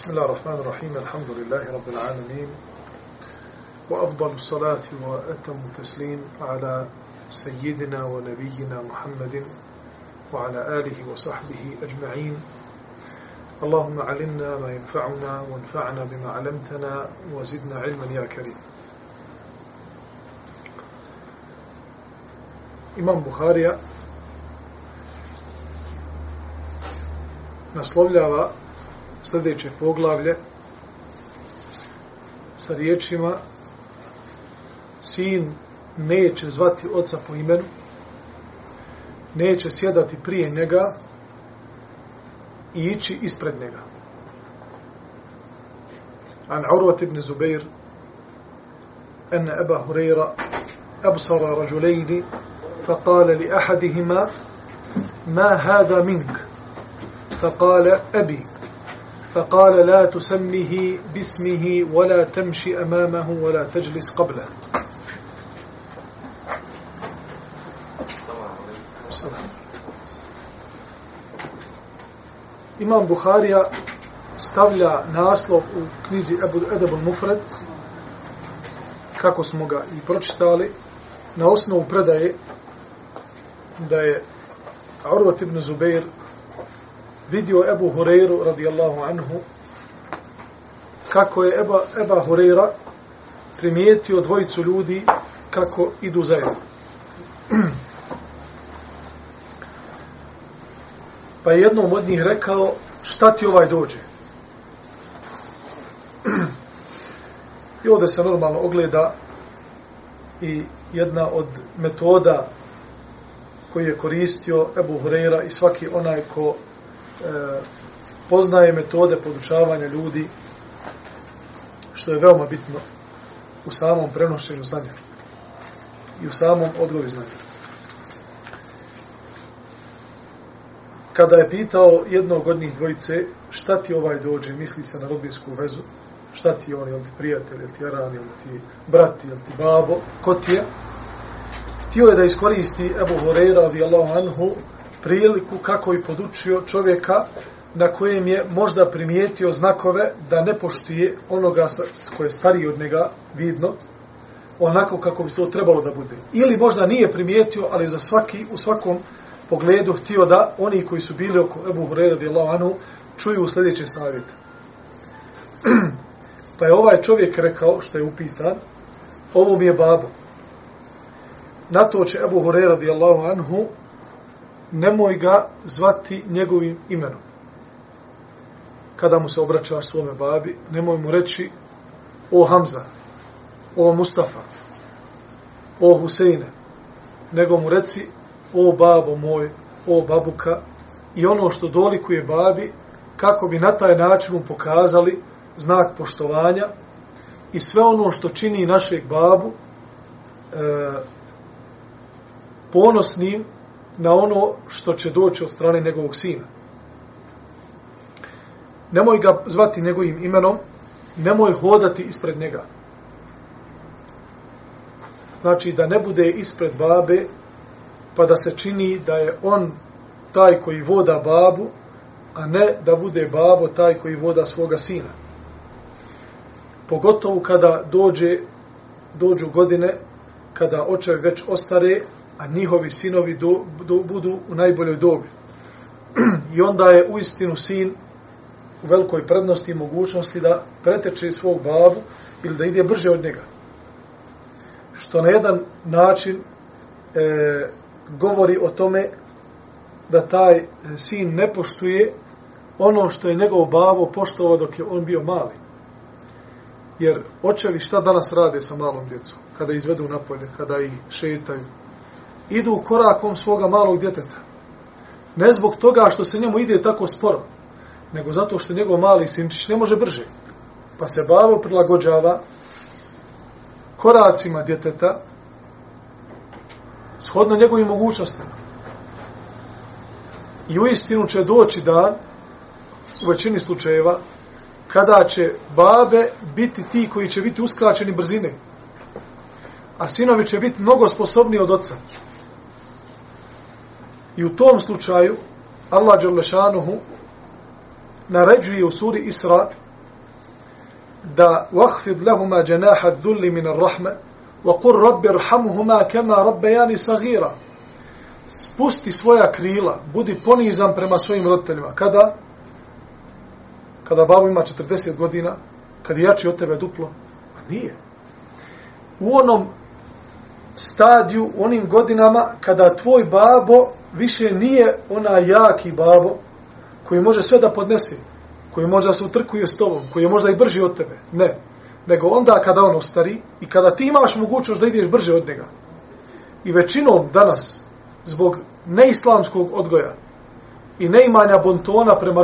بسم الله الرحمن الرحيم الحمد لله رب العالمين وأفضل الصلاة وأتم التسليم على سيدنا ونبينا محمد وعلى آله وصحبه أجمعين. اللهم علمنا ما ينفعنا وانفعنا بما علمتنا وزدنا علما يا كريم. Imam Buharija naslovljava sljedeće poglavlje sa riječima sin neće zvati oca po imenu, neće sjedati prije njega i ići ispred njega. An Urvat ibn Zubair أن أبا هريرة أبصر رجلين فقال لأحدهما ما هذا منك فقال أبي فقال لا تسمه باسمه ولا تمشي أمامه ولا تجلس قبله Imam Buharija stavlja naslov u knjizi Ebu Edebul Mufred, kako smo ga i pročitali, na osnovu predaje da je Urvat ibn Zubair vidio Ebu Hureyru radijallahu anhu kako je Eba, Eba Hureyra primijetio dvojicu ljudi kako idu zajedno. Pa je jednom od njih rekao, šta ti ovaj dođe? I ovdje se normalno ogleda i jedna od metoda koji je koristio Ebu Hureyra i svaki onaj ko E, poznaje metode podučavanja ljudi, što je veoma bitno u samom prenošenju znanja i u samom odgovi znanja. Kada je pitao jednog od njih dvojice šta ti ovaj dođe, misli se na rodbinsku vezu, šta ti on, jel ti prijatelj, jel ti aran, jel ti brat, jel ti babo, ko ti je, htio je da iskoristi Ebu Horeira radijallahu anhu priliku kako je podučio čovjeka na kojem je možda primijetio znakove da ne poštuje onoga koje je stariji od njega vidno, onako kako bi to trebalo da bude. Ili možda nije primijetio, ali za svaki, u svakom pogledu htio da oni koji su bili oko Ebu Hureyra radijallahu anhu čuju sljedeće savjete. pa je ovaj čovjek rekao, što je upitan, ovo mi je babo. Na to će Ebu Hureyra radijallahu anhu nemoj ga zvati njegovim imenom. Kada mu se obraćaš svome babi, nemoj mu reći o Hamza, o Mustafa, o Huseine, nego mu reci o babo moj, o babuka i ono što dolikuje babi, kako bi na taj način mu pokazali znak poštovanja i sve ono što čini našeg babu e, ponosnim na ono što će doći od strane njegovog sina. Nemoj ga zvati njegovim imenom, nemoj hodati ispred njega. Znači da ne bude ispred babe, pa da se čini da je on taj koji voda babu, a ne da bude babo taj koji voda svoga sina. Pogotovo kada dođe, dođu godine, kada očevi već ostare, a njihovi sinovi do, do, budu u najboljoj dobi. I onda je u istinu sin u velikoj prednosti i mogućnosti da preteče svog babu ili da ide brže od njega. Što na jedan način e, govori o tome da taj e, sin ne poštuje ono što je njegov babo poštovao dok je on bio mali. Jer očevi šta danas rade sa malom djecom? Kada izvedu napolje, kada ih šetaju, idu korakom svoga malog djeteta. Ne zbog toga što se njemu ide tako sporo, nego zato što njegov mali sinčić ne može brže. Pa se babo prilagođava koracima djeteta shodno njegovim mogućnostima. I u istinu će doći dan, u većini slučajeva, kada će babe biti ti koji će biti uskraćeni brzine, a sinovi će biti mnogo sposobniji od oca. I u tom slučaju Allah Đalešanuhu naređuje u suri Isra da وَحْفِدْ لَهُمَا جَنَاحَ الذُّلِّ مِنَ الرَّحْمَ وَقُرْ رَبِّ رْحَمُهُمَا كَمَا رَبَّيَانِ kema spusti svoja krila budi ponizan prema svojim roditeljima. Kada? Kada babo ima 40 godina kad je jači od tebe duplo. Pa nije. U onom stadiju, u onim godinama kada tvoj babo više nije ona jaki babo koji može sve da podnese, koji može da se utrkuje s tobom, koji je možda i brži od tebe. Ne. Nego onda kada on ostari i kada ti imaš mogućnost da ideš brže od njega. I većinom danas, zbog neislamskog odgoja i neimanja bontona prema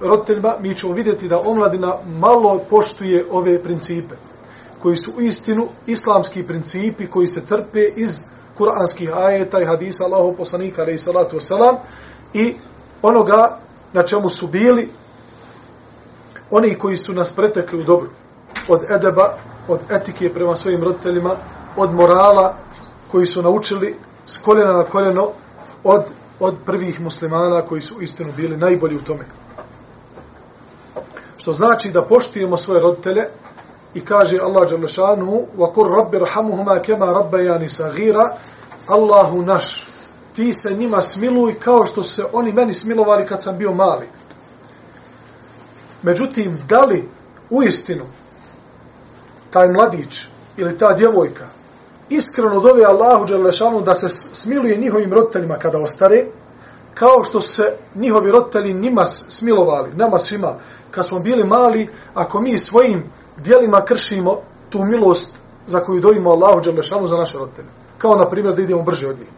roditeljima, mi ćemo vidjeti da omladina malo poštuje ove principe koji su u istinu islamski principi koji se crpe iz kuranskih ajeta i hadisa Allahov poslanika alejhi salatu vesselam i onoga na čemu su bili oni koji su nas pretekli u dobru od edeba, od etike prema svojim roditeljima, od morala koji su naučili s koljena na koljeno od, od prvih muslimana koji su istinu bili najbolji u tome. Što znači da poštujemo svoje roditelje i kaže Allah Đalešanu وَقُرْ رَبِّ رَحَمُهُمَا كَمَا kema rabbayani Allahu naš ti se njima smiluj kao što se oni meni smilovali kad sam bio mali. Međutim da li u istinu taj mladić ili ta djevojka iskreno dove Allahu Đalešanu da se smiluje njihovim roditeljima kada ostare kao što se njihovi roditelji njima smilovali, nama svima, kad smo bili mali, ako mi svojim dijelima kršimo tu milost za koju dojimo Allahu Đalešanu za naše roditelje. Kao, na primjer, da idemo brže od njih.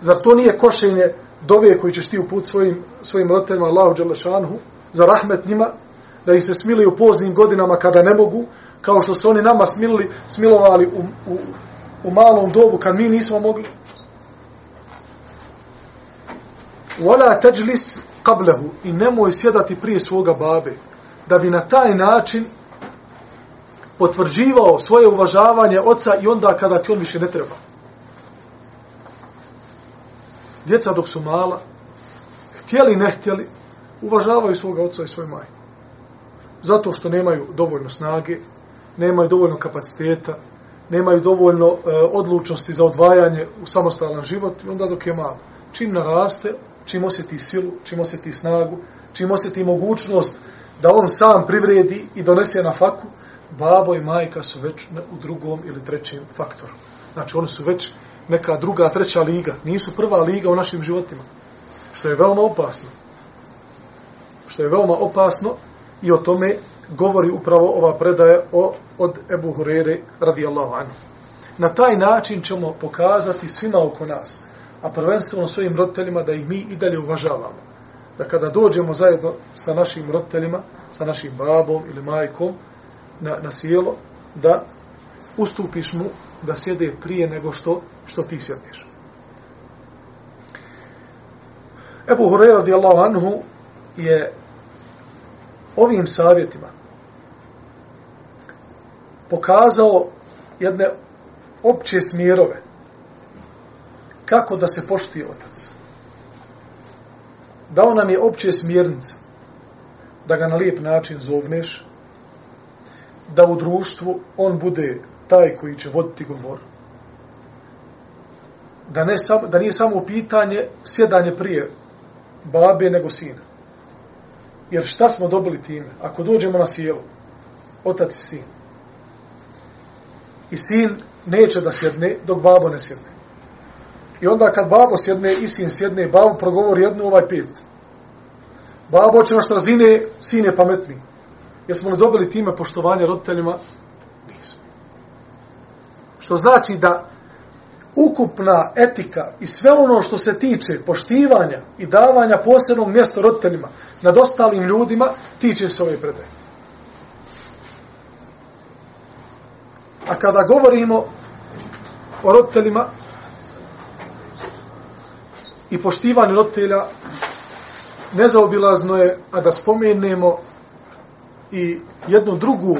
Zar to nije košenje dove koji ćeš ti uput svojim, svojim roditeljima Allahu Đalešanu za rahmet njima, da ih se smili u poznim godinama kada ne mogu, kao što su oni nama smilili, smilovali u, u, u malom dobu kad mi nismo mogli. Wala tajlis qablahu i nemoj sjedati prije svoga babe da bi na taj način potvrđivao svoje uvažavanje oca i onda kada ti on više ne treba. Djeca dok su mala, htjeli ne htjeli, uvažavaju svoga oca i svoje majke. Zato što nemaju dovoljno snage, nemaju dovoljno kapaciteta, nemaju dovoljno e, odlučnosti za odvajanje u samostalan život i onda dok je malo. Čim naraste, čim osjeti silu, čim osjeti snagu, čim osjeti mogućnost da on sam privredi i donese na faku, babo i majka su već u drugom ili trećem faktoru. Znači, oni su već neka druga, treća liga. Nisu prva liga u našim životima. Što je veoma opasno. Što je veoma opasno i o tome govori upravo ova predaja o, od Ebu Hurere radijallahu anhu. Na taj način ćemo pokazati svima oko nas, a prvenstveno svojim roditeljima da ih mi i dalje uvažavamo da kada dođemo zajedno sa našim roditeljima, sa našim babom ili majkom na, na sjelo, da ustupiš mu da sjede prije nego što, što ti sjedneš. Ebu Hureyra radijallahu anhu je ovim savjetima pokazao jedne opće smjerove kako da se poštuje otac dao nam je opće smjernice da ga na lijep način zovneš, da u društvu on bude taj koji će voditi govor, da, ne sam, da nije samo pitanje sjedanje prije babe nego sina. Jer šta smo dobili time? Ako dođemo na sjelo, otac i sin. I sin neće da sjedne dok babo ne sjedne. I onda kad babo sjedne i sin sjedne, babo progovori jednu, ovaj pet. Babo će našto razine, sin je pametni. Jesmo li dobili time poštovanje roditeljima? Nismo. Što znači da ukupna etika i sve ono što se tiče poštivanja i davanja posebnog mjesta roditeljima nad ostalim ljudima, tiče se ove predaje. A kada govorimo o roditeljima i poštivanje roditelja, nezaobilazno je a da spomenemo i jednu drugu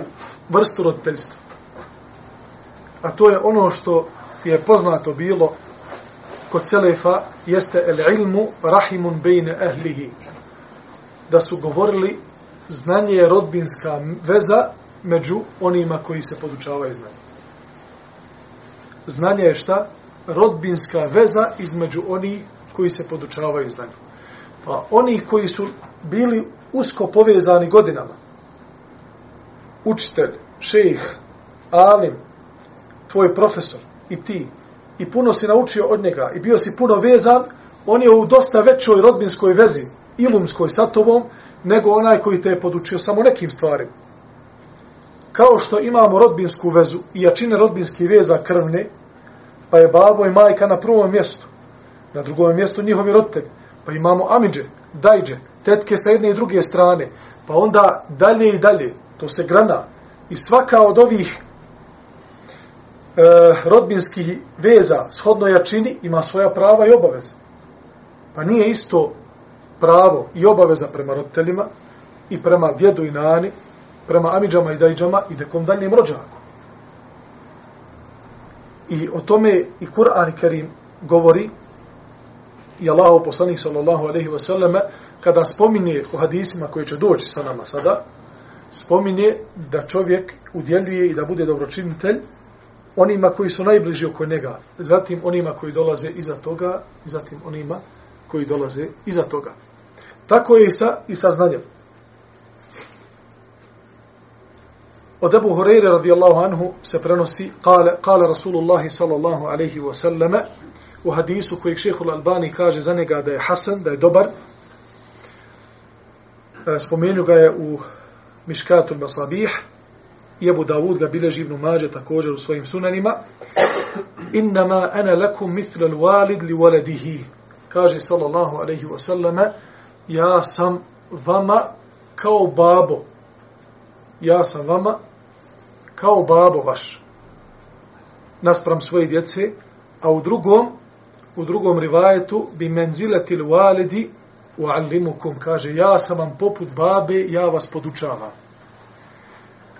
vrstu roditeljstva. A to je ono što je poznato bilo kod Selefa, jeste el ilmu rahimun bejne ehlihi. Da su govorili znanje je rodbinska veza među onima koji se podučavaju znanje. Znanje je šta? Rodbinska veza između onih koji se podučavaju znanju. Pa oni koji su bili usko povezani godinama, učitelj, šejh, alim, tvoj profesor i ti, i puno si naučio od njega i bio si puno vezan, on je u dosta većoj rodbinskoj vezi, ilumskoj sa tobom, nego onaj koji te je podučio samo nekim stvarima. Kao što imamo rodbinsku vezu i jačine rodbinskih veza krvne, pa je babo i majka na prvom mjestu, na drugom mjestu njihovi roditelji, pa imamo amidže, dajđe, tetke sa jedne i druge strane, pa onda dalje i dalje, to se grana. I svaka od ovih e, rodbinskih veza, shodno jačini, ima svoja prava i obaveze. Pa nije isto pravo i obaveza prema roditeljima i prema djedu i nani, prema amidžama i dajđama i nekom daljem rođaku. I o tome i Kur'an i Kerim govori i Allahu poslanik sallallahu alejhi ve selleme kada spominje u hadisima koji će doći sa nama sada spominje da čovjek udjeljuje i da bude dobročinitelj onima koji su najbliži oko njega, zatim onima koji dolaze iza toga, i zatim onima koji dolaze iza toga. Tako je i sa, i sa znanjem. Od Ebu Hureyre radijallahu anhu se prenosi kale, kale Rasulullahi sallallahu alaihi wa sallame u hadisu kojeg šehhul Albani kaže za njega da je Hasan, da je dobar. E, spomenuo spomenu ga je u Miškatul Masabih, i Ebu Davud ga bileži Ibnu Mađe također u svojim sunanima. Innama ana lakum mitla walid li waladihi. Kaže sallallahu alaihi wa sallame, ja sam vama kao babo. Ja sam vama kao babo vaš. Naspram svoje djece, a u drugom, u drugom rivajetu, bi menziletil walidi uallimukum. Kaže, ja sam vam poput babe, ja vas podučavam.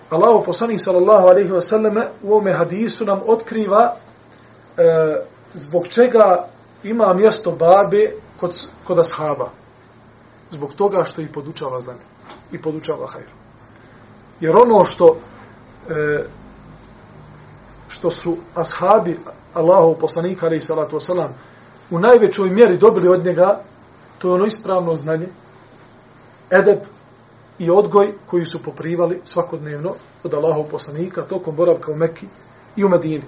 Allahu poslanik sallallahu alejhi ve sallame u ome hadisu nam otkriva e, zbog čega ima mjesto babe kod, kod ashaba. Zbog toga što ih podučava znanje i podučava hajru. Jer ono što e, što su ashabi Allahov poslanika alejhi salatu wasalam, u najvećoj mjeri dobili od njega to je ono ispravno znanje edeb i odgoj koji su poprivali svakodnevno od Allahov poslanika tokom boravka u Mekki i u Medini.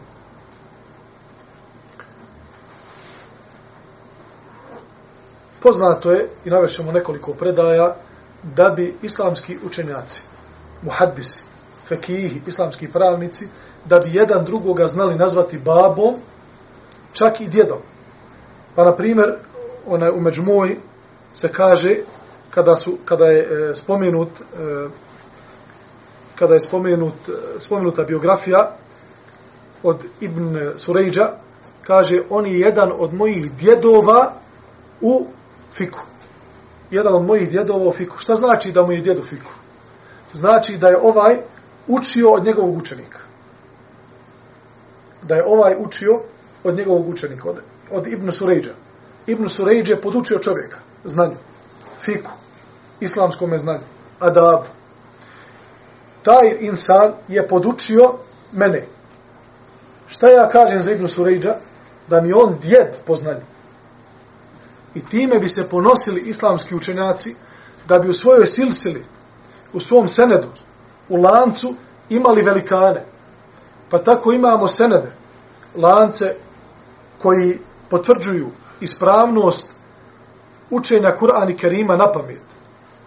Poznato je, i navešćemo nekoliko predaja, da bi islamski učenjaci, muhaddisi, fekihi, islamski pravnici, da bi jedan drugoga znali nazvati babom, čak i djedom. Pa, na primjer, onaj, u moj se kaže kada su kada je e, spomenut e, kada je spomenut e, spomenuta biografija od Ibn Surejđa kaže on je jedan od mojih djedova u fiku. Jedan od mojih djedova u fiku. Šta znači da mu je djed u fiku? Znači da je ovaj učio od njegovog učenika da je ovaj učio od njegovog učenika od, od Ibn Surejđa Ibn Surejđ je podučio čovjeka znanju fiku islamskom znanju, adab. Taj insan je podučio mene. Šta ja kažem za Ibnu Surejđa? Da mi on djed po znanju. I time bi se ponosili islamski učenjaci da bi u svojoj silsili, u svom senedu, u lancu imali velikane. Pa tako imamo senede, lance koji potvrđuju ispravnost učenja Kur'ana i Kerima na pamet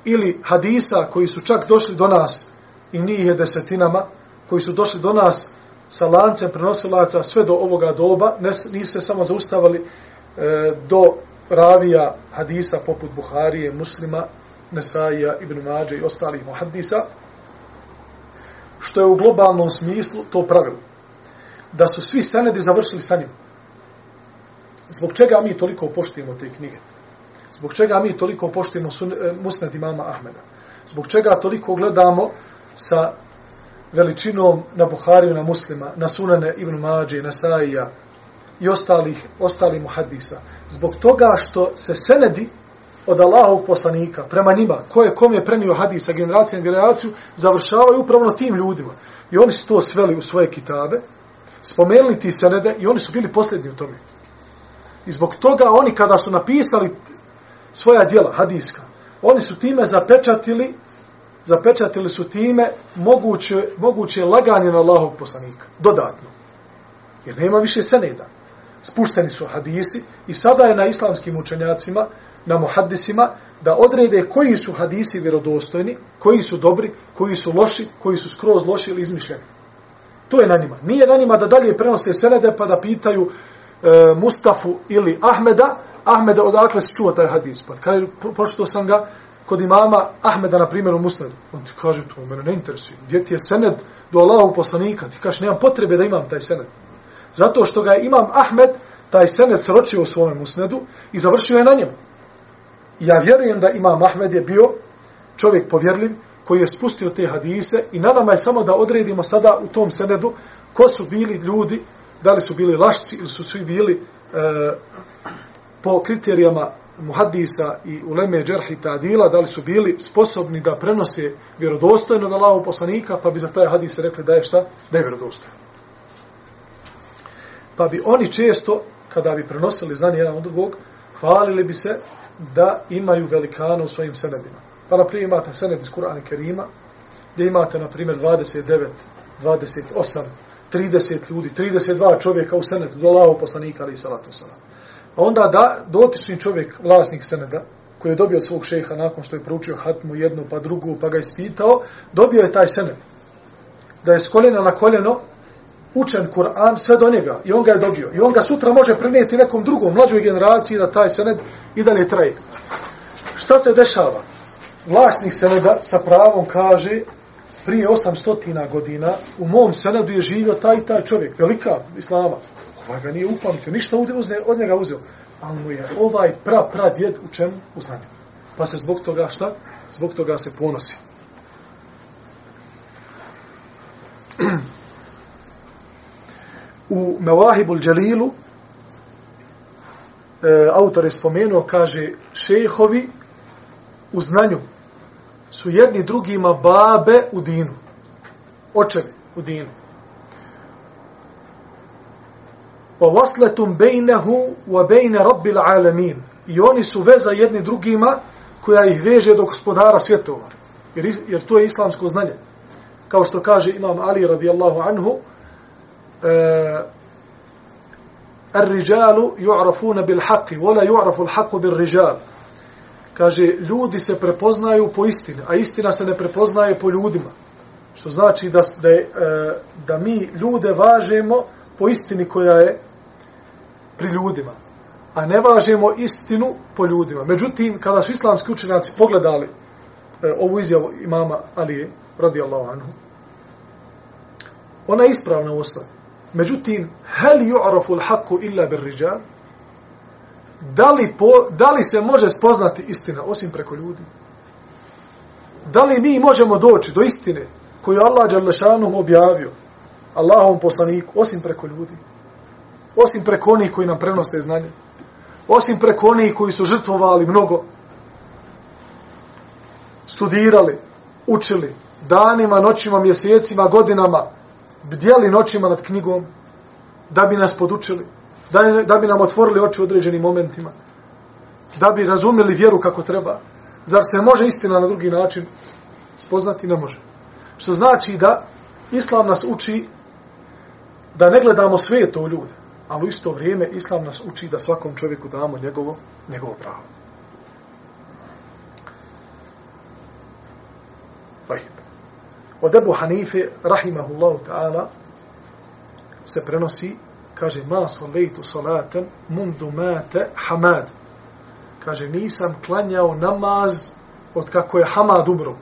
ili hadisa koji su čak došli do nas i njih je desetinama, koji su došli do nas sa lancem prenosilaca sve do ovoga doba, ne, nisu se samo zaustavili e, do ravija hadisa poput Buharije, Muslima, Nesaija, Ibn Mađe i ostalih muhadisa, što je u globalnom smislu to pravilo. Da su svi senedi završili sa njim. Zbog čega mi toliko poštujemo te knjige? Zbog čega mi toliko poštujemo sun, e, imama Ahmeda? Zbog čega toliko gledamo sa veličinom na Buhariju, na muslima, na sunane Ibn Mađe, na Saija i ostalih, ostali muhadisa. Zbog toga što se senedi od Allahovog poslanika prema njima, ko je kom je prenio hadisa generacija na generaciju, završavaju upravo na tim ljudima. I oni su to sveli u svoje kitabe, spomenuli ti senede i oni su bili posljednji u tome. I zbog toga oni kada su napisali svoja djela, hadiska, oni su time zapečatili zapečatili su time moguće, moguće laganje na Allahog poslanika. Dodatno. Jer nema više seneda. Spušteni su hadisi i sada je na islamskim učenjacima, na muhaddisima, da odrede koji su hadisi vjerodostojni, koji su dobri, koji su loši, koji su skroz loši ili izmišljeni. To je na njima. Nije na njima da dalje prenose senede pa da pitaju e, Mustafu ili Ahmeda, Ahmeda odakle se čuva taj hadis. Pa kada pročito sam ga, kod imama Ahmeda, na primjer, u Musnedu. On ti kaže, to mene ne interesuje. Gdje ti je sened do Allahu poslanika? Ti kaže, nemam potrebe da imam taj sened. Zato što ga je imam Ahmed, taj sened sročio u svome Musnedu i završio je na njemu. Ja vjerujem da imam Ahmed je bio čovjek povjerljiv, koji je spustio te hadise i na nama je samo da odredimo sada u tom senedu ko su bili ljudi, da li su bili lašci ili su svi bili e, po kriterijama muhaddisa i uleme džerhi tadila, da li su bili sposobni da prenose vjerodostojno da lavu poslanika, pa bi za taj hadis rekli da je šta? Da je vjerodostojno. Pa bi oni često, kada bi prenosili znanje jedan od drugog, hvalili bi se da imaju velikana u svojim senedima. Pa na primjer imate sened iz Kur'ana Kerima, gdje imate na primjer 29, 28, 30 ljudi, 32 čovjeka u senedu do lao poslanika ali i salatu salam. A onda da dotični čovjek, vlasnik seneda, koji je dobio od svog šeha nakon što je proučio hatmu jednu pa drugu pa ga ispitao, dobio je taj sened. Da je s koljena na koljeno učen Kur'an sve do njega i on ga je dobio. I on ga sutra može prenijeti nekom drugom, mlađoj generaciji da taj sened i dalje traje. Šta se dešava? Vlasnik seneda sa pravom kaže prije 800 godina u mom senedu je živio taj taj čovjek, velika islama. Ovaj ga nije upamtio, ništa uzne, od njega uzeo. Ali mu je ovaj pra, pra djed u čemu? U znanju. Pa se zbog toga šta? Zbog toga se ponosi. U Mevahibul Đalilu e, autor je spomenuo, kaže, šejhovi u znanju su jedni drugima babe u dinu. Očevi u dinu. wa waslatun bainahu wa bain rabbil alamin i oni su veza jedni drugima koja ih veže do gospodara svjetova jer, jer to je islamsko znanje kao što kaže imam Ali radijallahu anhu الرجال يعرفون بالحق ولا يعرف الحق بالرجال kaže ljudi se prepoznaju po istini a istina se ne prepoznaje po ljudima što znači da da, e, da mi ljude važemo po istini koja je pri ljudima, a ne važemo istinu po ljudima. Međutim, kada su islamski učenjaci pogledali e, ovu izjavu imama Alije, radijallahu anhu, ona je ispravna u osnovi. Međutim, hel ju'arafu l'haku illa bir riđal? Da li, po, da li se može spoznati istina osim preko ljudi? Da li mi možemo doći do istine koju Allah Đalešanu objavio Allahom poslaniku osim preko ljudi? osim preko onih koji nam prenose znanje, osim preko onih koji su žrtvovali mnogo, studirali, učili, danima, noćima, mjesecima, godinama, bdjeli noćima nad knjigom, da bi nas podučili, da, da bi nam otvorili oči u određenim momentima, da bi razumjeli vjeru kako treba. Zar se može istina na drugi način spoznati? Ne može. Što znači da Islam nas uči da ne gledamo sve to u ljude ali u isto vrijeme islam nas uči da svakom čovjeku damo njegovo, njegovo pravo. Od Ebu Hanife, rahimahullahu ta'ala, se prenosi, kaže, ma salaitu salaten mundu mate hamad. Kaže, nisam klanjao namaz od kako je Hamad umro.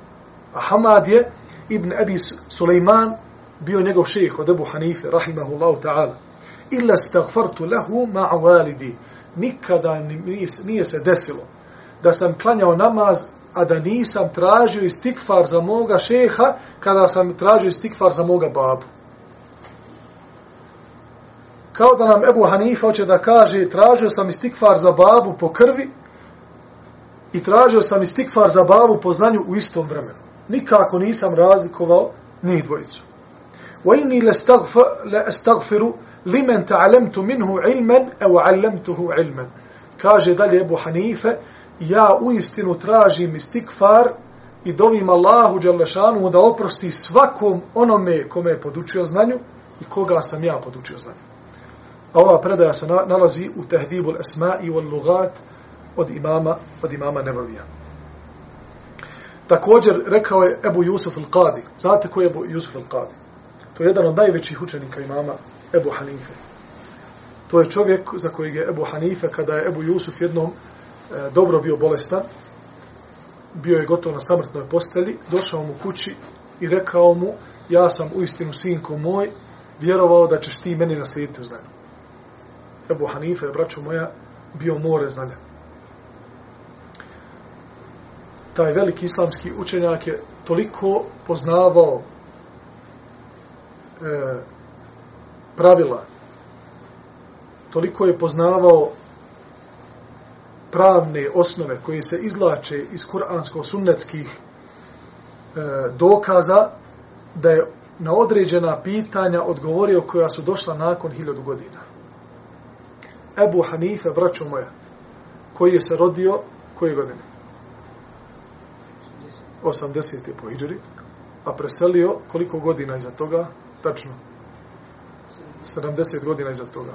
A Hamad je Ibn Abi Sulejman, bio njegov šejh od Ebu Hanife, rahimahullahu ta'ala. Illa stagfartu lehu ma'a walidi. Nikada nije, nije se desilo da sam klanjao namaz, a da nisam tražio istikfar za moga šeha, kada sam tražio istikfar za moga babu. Kao da nam Ebu Hanifa hoće da kaže, tražio sam istikfar za babu po krvi, i tražio sam istikfar za babu po znanju u istom vremenu. Nikako nisam razlikovao ni dvojicu. Wa inni lastagfiru limen ta'alemtu minhu ilmen ev allemtuhu ilmen. Kaže dalje Ebu Hanife, ja u istinu tražim istikfar i dovim Allahu Đalešanu da oprosti svakom onome kome je podučio znanju i koga sam ja podučio znanju. A ova predaja se nalazi u Tehdibul Esma i l-Lugat od imama, od imama Nebavija. Također rekao je Ebu Jusuf al-Qadi. Znate ko je Ebu Jusuf al-Qadi? To je jedan od najvećih učenika imama Ebu Hanife. To je čovjek za kojeg je Ebu Hanife, kada je Ebu Jusuf jednom E, dobro bio bolestan, bio je gotovo na samrtnoj posteli, došao mu kući i rekao mu, ja sam u istinu sinko moj, vjerovao da ćeš ti meni naslijediti u znanju. Ebu Hanife, braćo moja, bio more znanja. taj veliki islamski učenjak je toliko poznavao e, pravila, toliko je poznavao pravne osnove koje se izlače iz kuransko-sunnetskih e, dokaza da je na određena pitanja odgovorio koja su došla nakon hiljadu godina. Ebu Hanife, braćo moja, koji je se rodio koje godine? 80. po Iđeri, a preselio koliko godina iza toga? Tačno. 70 godina iza toga.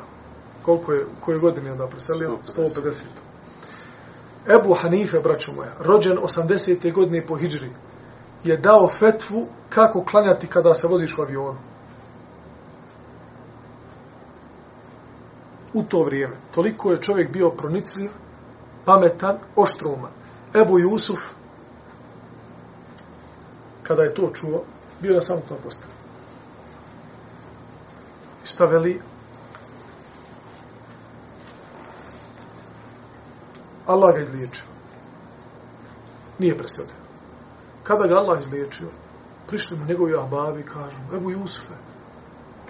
Koliko je, koje godine onda preselio? 150. Ebu Hanife, braćo moja, rođen 80. godine po Hidžri, je dao fetvu kako klanjati kada se voziš u avionu. U to vrijeme. Toliko je čovjek bio pronicljiv, pametan, oštruman. Ebu Jusuf, kada je to čuo, bio na samotnom to. I šta veli? Allah ga izliječio. Nije preselio. Kada ga Allah izliječio, prišli mu njegovi ahbabi i kažu, Ebu Jusufe,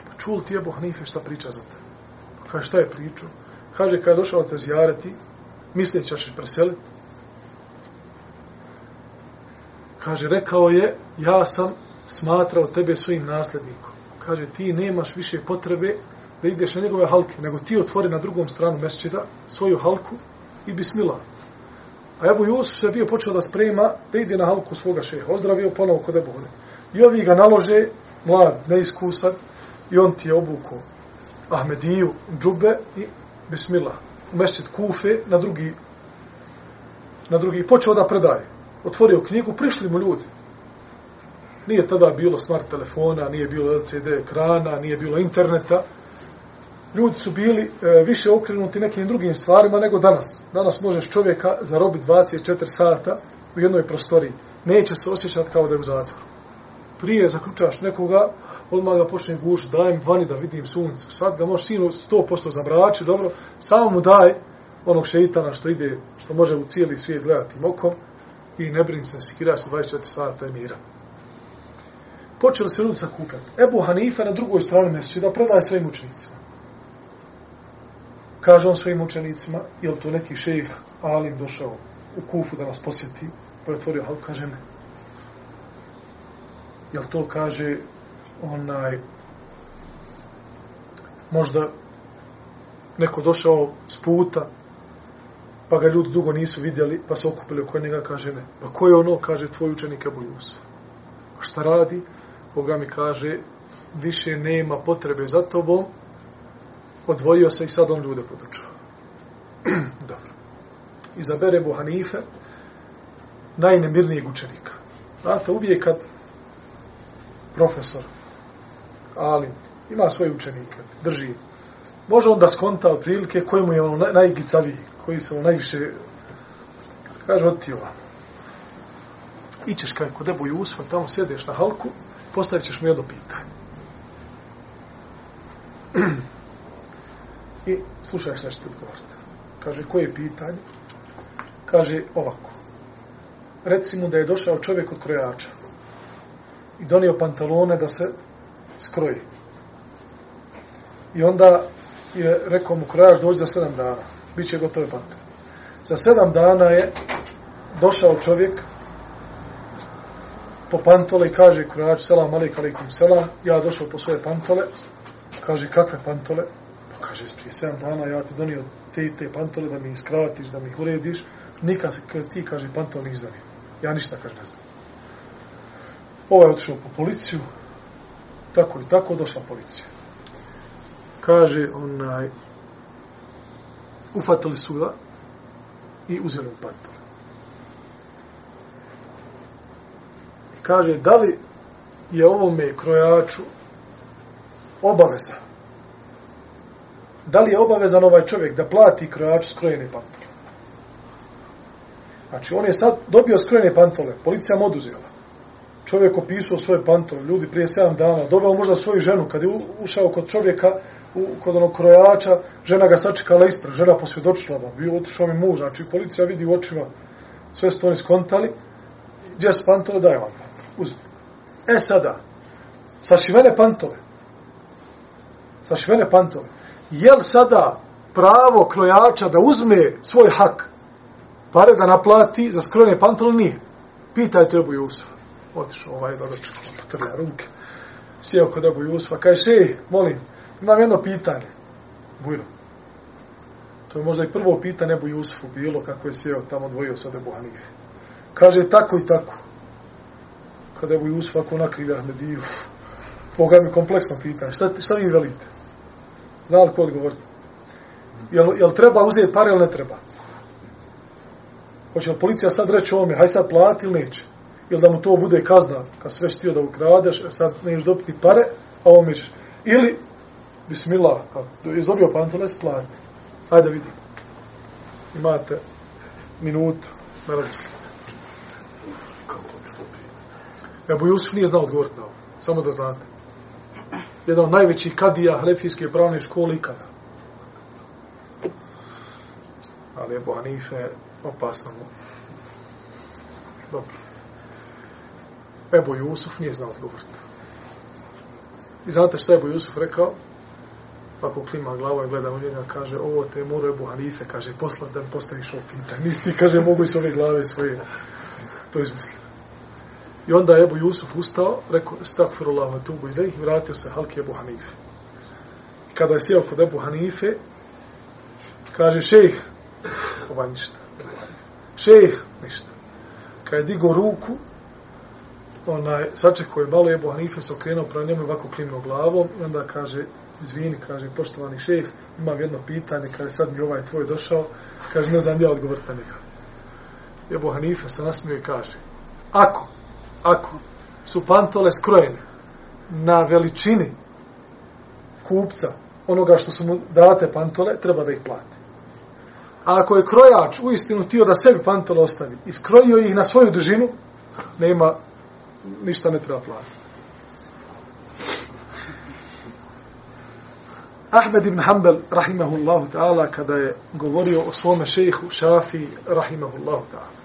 pa čul ti Ebu Hanife šta priča za te? Pa kaže, šta je pričao? Kaže, kada je došao te zjareti, misleći da ćeš preseliti, Kaže, rekao je, ja sam smatrao tebe svojim nasljednikom. Kaže, ti nemaš više potrebe da ideš na njegove halke, nego ti otvori na drugom stranu mesečita svoju halku i bismila. A Ebu Jusuf je bio počeo da sprema da ide na halku svoga šeha. Ozdravio ponovo kod Ebu Hune. I ovi ga nalože, mlad, neiskusan, i on ti je obukao Ahmediju, džube i bismila. U mesečit kufe na drugi na drugi. počeo da predaje otvorio knjigu, prišli mu ljudi. Nije tada bilo smart telefona, nije bilo LCD ekrana, nije bilo interneta. Ljudi su bili e, više okrenuti nekim drugim stvarima nego danas. Danas možeš čovjeka zarobiti 24 sata u jednoj prostoriji. Neće se osjećati kao da je u zatvoru. Prije zaključaš nekoga, odmah ga počne guš, daj mi vani da vidim sunce. Sad ga možeš sinu 100% zamračiti, dobro, samo mu daj onog šeitana što ide, što može u cijeli svijet gledati okom, i ne brin se, sikira se 24 sata mira. Počeli se ljudi sakupljati. Ebu Hanife na drugoj strani mjeseči da prodaje svojim učenicima. Kaže on svojim učenicima, je li to neki šejh Alim došao u Kufu da nas posjeti, pa je otvorio halku, kaže ne. Je li to kaže onaj možda neko došao s puta pa ga ljudi dugo nisu vidjeli, pa se okupili oko njega, kaže ne. Pa ko je ono, kaže, tvoj učenik Ebu Jusuf. A šta radi? Boga mi kaže, više nema potrebe za tobom, odvojio se i sad on ljude podučava. Dobro. Izabere Ebu Hanife, najnemirnijeg učenika. Znate, uvijek kad profesor, ali ima svoje učenike, drži. Može on da skonta od prilike je ono najgicaviji, koji se ono najviše, kaže, od ti ova. Ićeš kaj kod Ebu Jusfa, tamo sjedeš na halku, postavit ćeš mu jedno pitanje. I slušaj šta ćete odgovoriti. Kaže, koje je pitanje? Kaže, ovako. Recimo da je došao čovjek od krojača i donio pantalone da se skroji. I onda je rekao mu krojač dođi za sedam dana. Biće gotove pantalone. Za sedam dana je došao čovjek po pantole i kaže krojač selam alaikum alaikum selam. Ja došao po svoje pantole. Kaže kakve pantole? Kaže prije sedam dana ja ti donio te te pantole da mi iskravatiš, da mi ih urediš. Nikad ti kaže pantole nisi donio. Ja ništa kaže ne znam. Ovaj otišao po policiju, tako i tako došla policija. Kaže, onaj, ufatili su ga i uzeli mu pantole. I kaže, da li je ovome krojaču obaveza? Da li je obavezan ovaj čovjek da plati krojaču skrojene pantole? Znači, on je sad dobio skrojene pantole, policija mu oduzela čovjek opisao svoje pantole, ljudi prije 7 dana, doveo možda svoju ženu, kad je ušao kod čovjeka, u, kod onog krojača, žena ga sačekala ispred, žena posvjedočila, ba, bio otišao mi muž, znači policija vidi u očima, sve su oni skontali, gdje su pantole, daj vam pantole, uzmi. E sada, sašivene pantole, sašivene pantole, je li sada pravo krojača da uzme svoj hak, pare da naplati za skrojene pantalone? nije. Pitajte Ebu Jusuf. otišao ovaj da dočekao, potrlja ruke. Sjeo kod Ebu Jusufa, kaže, ej, molim, imam jedno pitanje. Bujno. To je možda i prvo pitanje Ebu Jusufu bilo kako je sjeo tamo dvojio sa Ebu Hanife. Kaže, tako i tako. Kada Ebu Jusuf ako nakrivi Ahmediju, Boga mi kompleksno pitanje. Šta, šta vi velite? Zna li ko odgovoriti? Jel, jel treba uzeti pare ili ne treba? Hoće li policija sad reći ovome, haj sad plati ili neće? ili da mu to bude kazna, kad sve štio da ukradeš, e, sad ne dobiti pare, a ovo mi ćeš. Ili, bismillah, pa, kad je dobio pantole, plati. Hajde vidi. Imate minutu, ne razmislite. Ebu Jusuf nije znao odgovoriti na ovo, samo da znate. Jedan od najvećih kadija Hanefijske pravne škole ikada. Ali Ebu Hanife opasno mu. Dobro. Ebu Jusuf nije znao odgovoriti. I znate što je Ebu Jusuf rekao? Ako klima glavo i gleda u njega, kaže, ovo te mora Ebu Hanife, kaže, posla da postaviš ovo pitanje. Nisi ti, kaže, mogu iz ove glave svoje to izmisliti. I onda je Ebu Jusuf ustao, rekao, stakfirullah, tubu i i vratio se halki Ebu Hanife. I kada je sjeo kod Ebu Hanife, kaže, šejh, ova ništa. Šejh, ništa. Kada je digo ruku, onaj, sačekao je malo Ebu Hanife se okrenuo prema njemu ovako klimno glavom i onda kaže, izvini, kaže, poštovani šejh, imam jedno pitanje, kaže, sad mi ovaj tvoj došao, kaže, ne znam ja odgovor na njega. Ebu Hanife se nasmio i kaže, ako, ako su pantole skrojene na veličini kupca onoga što su mu date pantole, treba da ih plati. A ako je krojač u istinu tio da sebi pantole ostavi i skrojio ih na svoju dužinu, nema ništa ne treba platiti. Ahmed ibn Hanbel, rahimahullahu ta'ala, kada je govorio o svome šejihu Šafi, rahimahullahu ta'ala,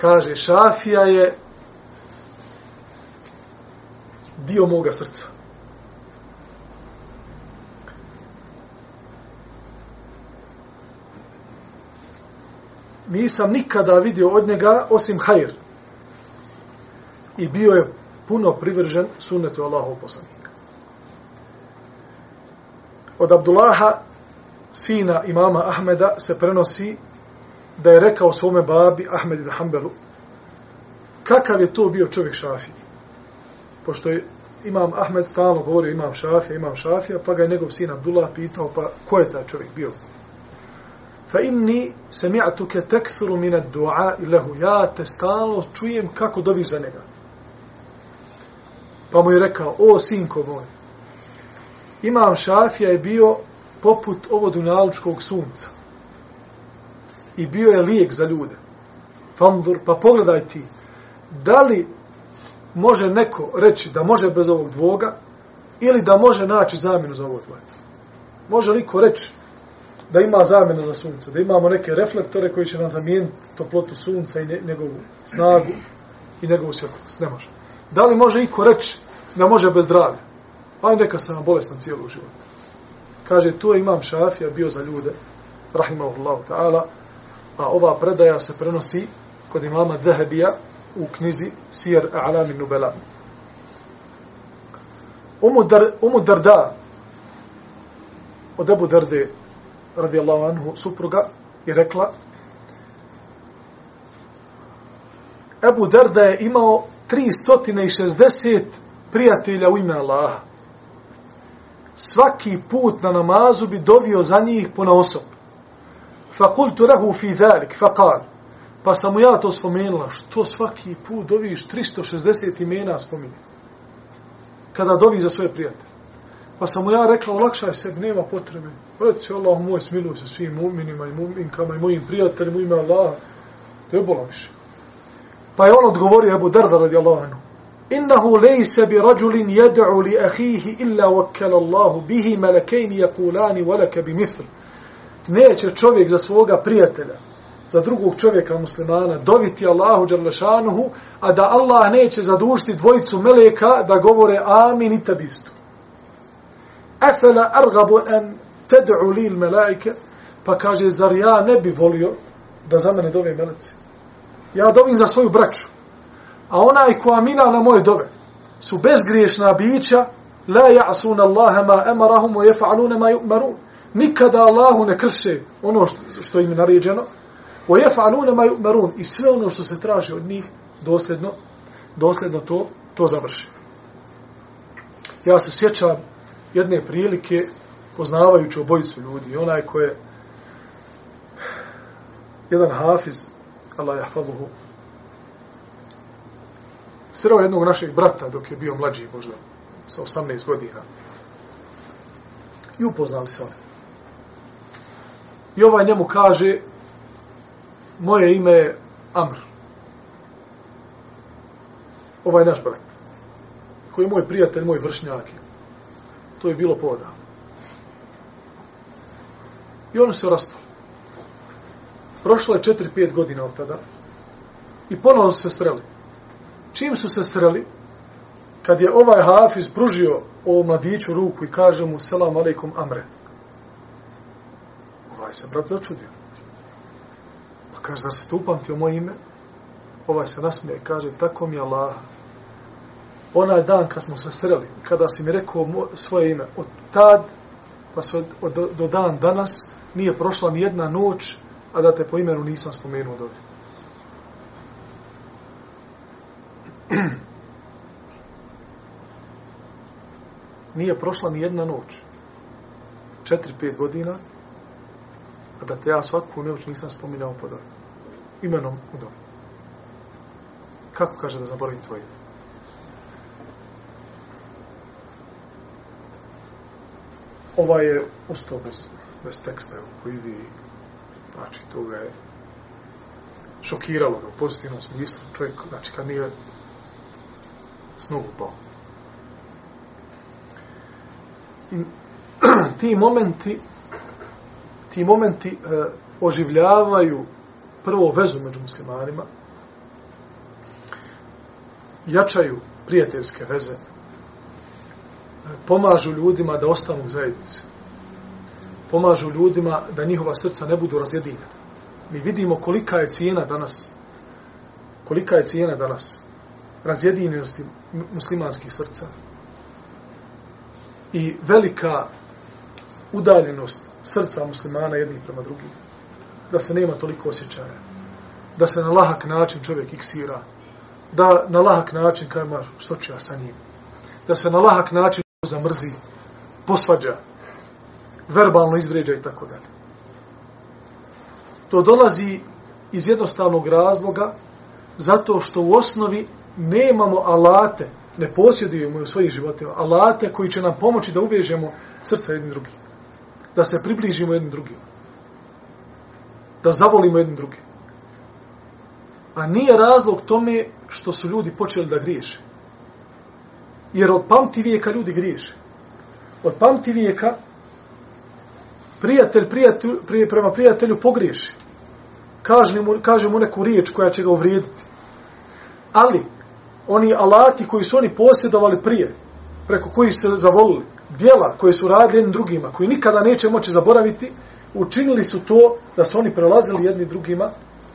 kaže, Šafija je dio moga srca. Nisam nikada vidio od njega osim hajr, i bio je puno privržen sunnetu Allahov poslanika. Od Abdullaha, sina imama Ahmeda, se prenosi da je rekao svome babi Ahmed ibn Hanbelu kakav je to bio čovjek šafiji. Pošto je imam Ahmed stalno govorio imam šafija, imam šafija, pa ga je njegov sin Abdullah pitao pa ko je taj čovjek bio? Fa inni sami'tuka tekthuru min ad-du'a lehu. ja te stalno čujem kako dobiš za njega. Pa mu je rekao, o sinko moj, Imam Šafija je bio poput ovo dunjalučkog sunca. I bio je lijek za ljude. Fanzur, pa pogledaj ti, da li može neko reći da može bez ovog dvoga ili da može naći zamjenu za ovo dvoje? Može li ko reći da ima zamjenu za sunce, da imamo neke reflektore koji će nam zamijeniti toplotu sunca i njegovu snagu i njegovu svjetlost? Ne može. Da li može iko reći da može bez zdravlja? Pa neka sam bolestan cijelu život. Kaže, to je imam šafija bio za ljude, rahimahullahu ta'ala, a ova predaja se prenosi kod imama Dehebija u knjizi Sijer A'lami Nubela. Umu, dar, umu Darda, od Ebu Darde, radijallahu anhu, supruga, je rekla, Ebu Darda je imao 360 prijatelja u ime Allaha. Svaki put na namazu bi dovio za njih po na osob. Fakultu rahu fi dhalik, faqal. Pa sam mu ja to spomenula, što svaki put doviš 360 imena spominje. Kada dovi za svoje prijatelje. Pa sam mu ja rekla, olakšaj se, nema potrebe. Reci, Allah moj, smiluj se svim mu'minima i mu'minkama i mojim prijateljima, ime Allaha. To je bola više. Pa je on odgovorio Ebu Darda radijallahu anhu. Innahu lejse bi rađulin jed'u li ahihi illa wakkala Allahu bihi melekejni jakulani walaka bi mithl. Neće čovjek za svoga prijatelja, za drugog čovjeka muslimana, doviti Allahu džarlešanuhu, a da Allah neće zadužiti dvojicu meleka da govore amin i tabistu. Efela argabu en ted'u lil il melaike, pa kaže, zar ja ne bi volio da za mene dove meleci? Ja dovim za svoju braću. A onaj ko amina na moje dove su bezgriješna bića, la ja'suna Allahe ma emarahum o jefa'alune ma ju'marun Nikada Allahu ne krše ono što, što im je naređeno. O jefa'alune ma yu'marun. I sve ono što se traži od njih, dosljedno, dosljedno to, to završi. Ja se sjećam jedne prilike, poznavajući obojicu ljudi, onaj ko je jedan hafiz, Allah jahfaduhu, sreo jednog našeg brata dok je bio mlađi, možda sa 18 godina. I upoznali se oni. I ovaj njemu kaže, moje ime je Amr. Ovaj naš brat, koji je moj prijatelj, moj vršnjak. To je bilo poda. I oni se rastali. Prošlo je 4-5 godina od tada. I ponovno se sreli čim su se sreli, kad je ovaj hafiz pružio o mladiću ruku i kaže mu selam alaikum amre, ovaj se brat začudio. Pa kaže, zar se tupam moje ime? Ovaj se nasmije i kaže, tako mi je Allah. Onaj dan kad smo se sreli, kada si mi rekao svoje ime, od tad, pa sve od, do, do dan danas, nije prošla ni jedna noć, a da te po imenu nisam spomenuo dobiti. nije prošla ni jedna noć. Četiri, pet godina, a da te ja svaku noć nisam spominjao pod ovim. Imenom u domu. Kako kaže da zaboravim tvoje? Ova je ostao bez, bez teksta, koji vi, znači, to ga je šokiralo ga u pozitivnom smislu. Čovjek, znači, kad nije s pao. I ti momenti ti momenti e, oživljavaju prvo vezu među muslimanima jačaju prijateljske veze e, pomažu ljudima da ostanu u zajednici pomažu ljudima da njihova srca ne budu razjedinjena. Mi vidimo kolika je cijena danas kolika je cijena danas razjedinjenosti muslimanskih srca i velika udaljenost srca muslimana jednih prema drugim. Da se nema toliko osjećaja. Da se na lahak način čovjek iksira. Da na lahak način kaj mar, što ću ja sa njim. Da se na lahak način zamrzi, posvađa, verbalno izvređa i tako dalje. To dolazi iz jednostavnog razloga zato što u osnovi nemamo alate ne posjedujemo u svojih životima alate koji će nam pomoći da uvežemo srca jedni drugih. Da se približimo jednim drugim. Da zavolimo jednim drugim. A nije razlog tome što su ljudi počeli da griješe. Jer od pamti vijeka ljudi griješe. Od pamti vijeka prijatelj, prijatelj prije, prema prijatelju pogriješi. Kaže mu, kaže mu neku riječ koja će ga uvrijediti. Ali, oni alati koji su oni posjedovali prije, preko koji se zavolili, dijela koje su radili jednim drugima, koji nikada neće moći zaboraviti, učinili su to da su oni prelazili jedni drugima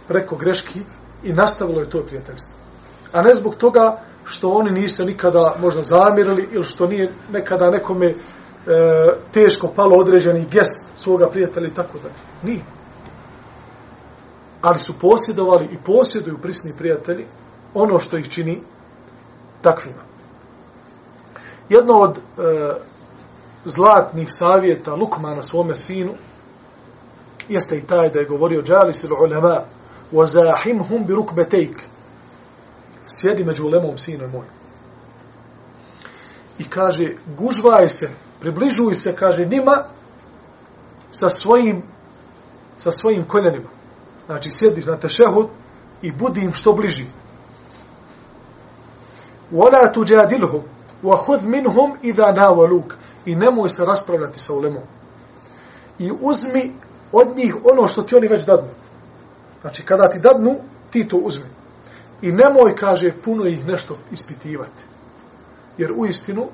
preko greški i nastavilo je to prijateljstvo. A ne zbog toga što oni nisu nikada možda zamirili ili što nije nekada nekome e, teško palo određeni gest svoga prijatelja i tako da. Nije. Ali su posjedovali i posjeduju prisni prijatelji ono što ih čini takvima. Jedno od e, zlatnih savjeta Lukmana svome sinu jeste i taj da je govorio Džalis il ulema وَزَاحِمْهُمْ بِرُكْبَتَيْكَ Sjedi među ulemom, sinu moj. I kaže, gužvaj se, približuj se, kaže, njima sa svojim sa svojim koljenima. Znači, sjediš na tešehud i budi im što bliži. وَلَا تُجَادِلْهُمْ وَهُدْ مِنْهُمْ إِذَا نَاوَلُوكَ I nemoj se raspravljati sa ulemom. I uzmi od njih ono što ti oni već dadnu. Znači, kada ti dadnu, ti to uzmi. I nemoj, kaže, puno ih nešto ispitivati. Jer u istinu,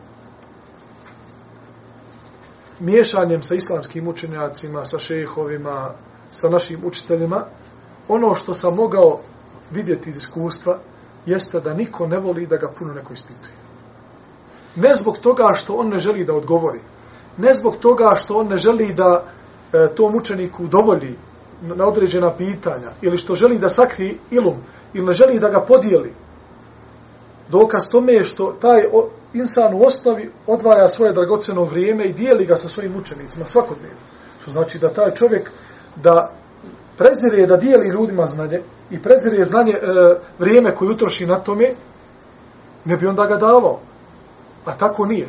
miješanjem sa islamskim učenjacima, sa šehovima, sa našim učiteljima, ono što sam mogao vidjeti iz iskustva, jeste da niko ne voli da ga puno neko ispituje. Ne zbog toga što on ne želi da odgovori. Ne zbog toga što on ne želi da e, tom učeniku dovolji na određena pitanja ili što želi da sakri ilum ili ne želi da ga podijeli. Dokaz tome je što taj insan u osnovi odvaja svoje dragoceno vrijeme i dijeli ga sa svojim učenicima svakodnevno. Što znači da taj čovjek da prezire da dijeli ljudima znanje i prezire znanje e, vrijeme koje utroši na tome, ne bi onda ga davao. A tako nije.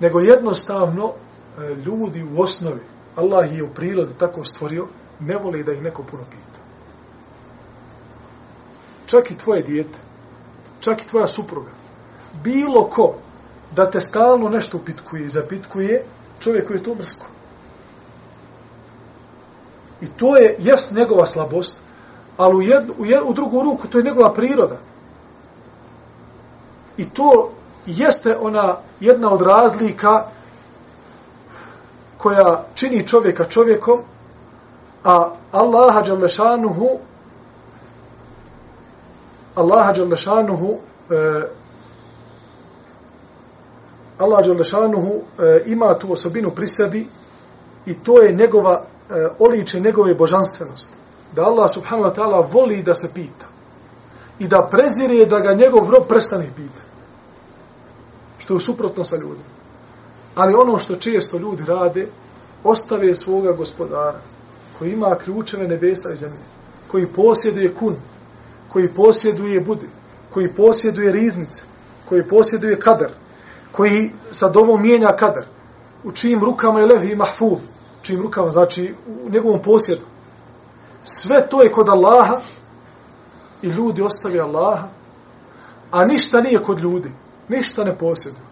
Nego jednostavno e, ljudi u osnovi, Allah je u prirodi tako stvorio, ne vole da ih neko puno pita. Čak i tvoje dijete, čak i tvoja supruga, bilo ko da te stalno nešto upitkuje i zapitkuje, čovjek koji je to mrsko. I to je, jes njegova slabost, ali u, jednu, u, jednu, u drugu ruku to je njegova priroda. I to jeste ona jedna od razlika koja čini čovjeka čovjekom, a Allaha Đalešanuhu Allaha Đalešanuhu e, Allah Đalešanuhu e, ima tu osobinu pri sebi i to je njegova e, oliče njegove božanstvenosti. Da Allah subhanahu wa ta'ala voli da se pita. I da prezire da ga njegov rob prestane pitati. Što je suprotno sa ljudima. Ali ono što često ljudi rade, ostave svoga gospodara, koji ima ključeve nebesa i zemlje, koji posjeduje kun, koji posjeduje budi, koji posjeduje riznice, koji posjeduje kadar, koji sa dovom mijenja kadar, u čijim rukama je levi mahfuz, čijim rukama, znači u njegovom posjedu. Sve to je kod Allaha i ljudi ostavi Allaha, a ništa nije kod ljudi, ništa ne posjeduju.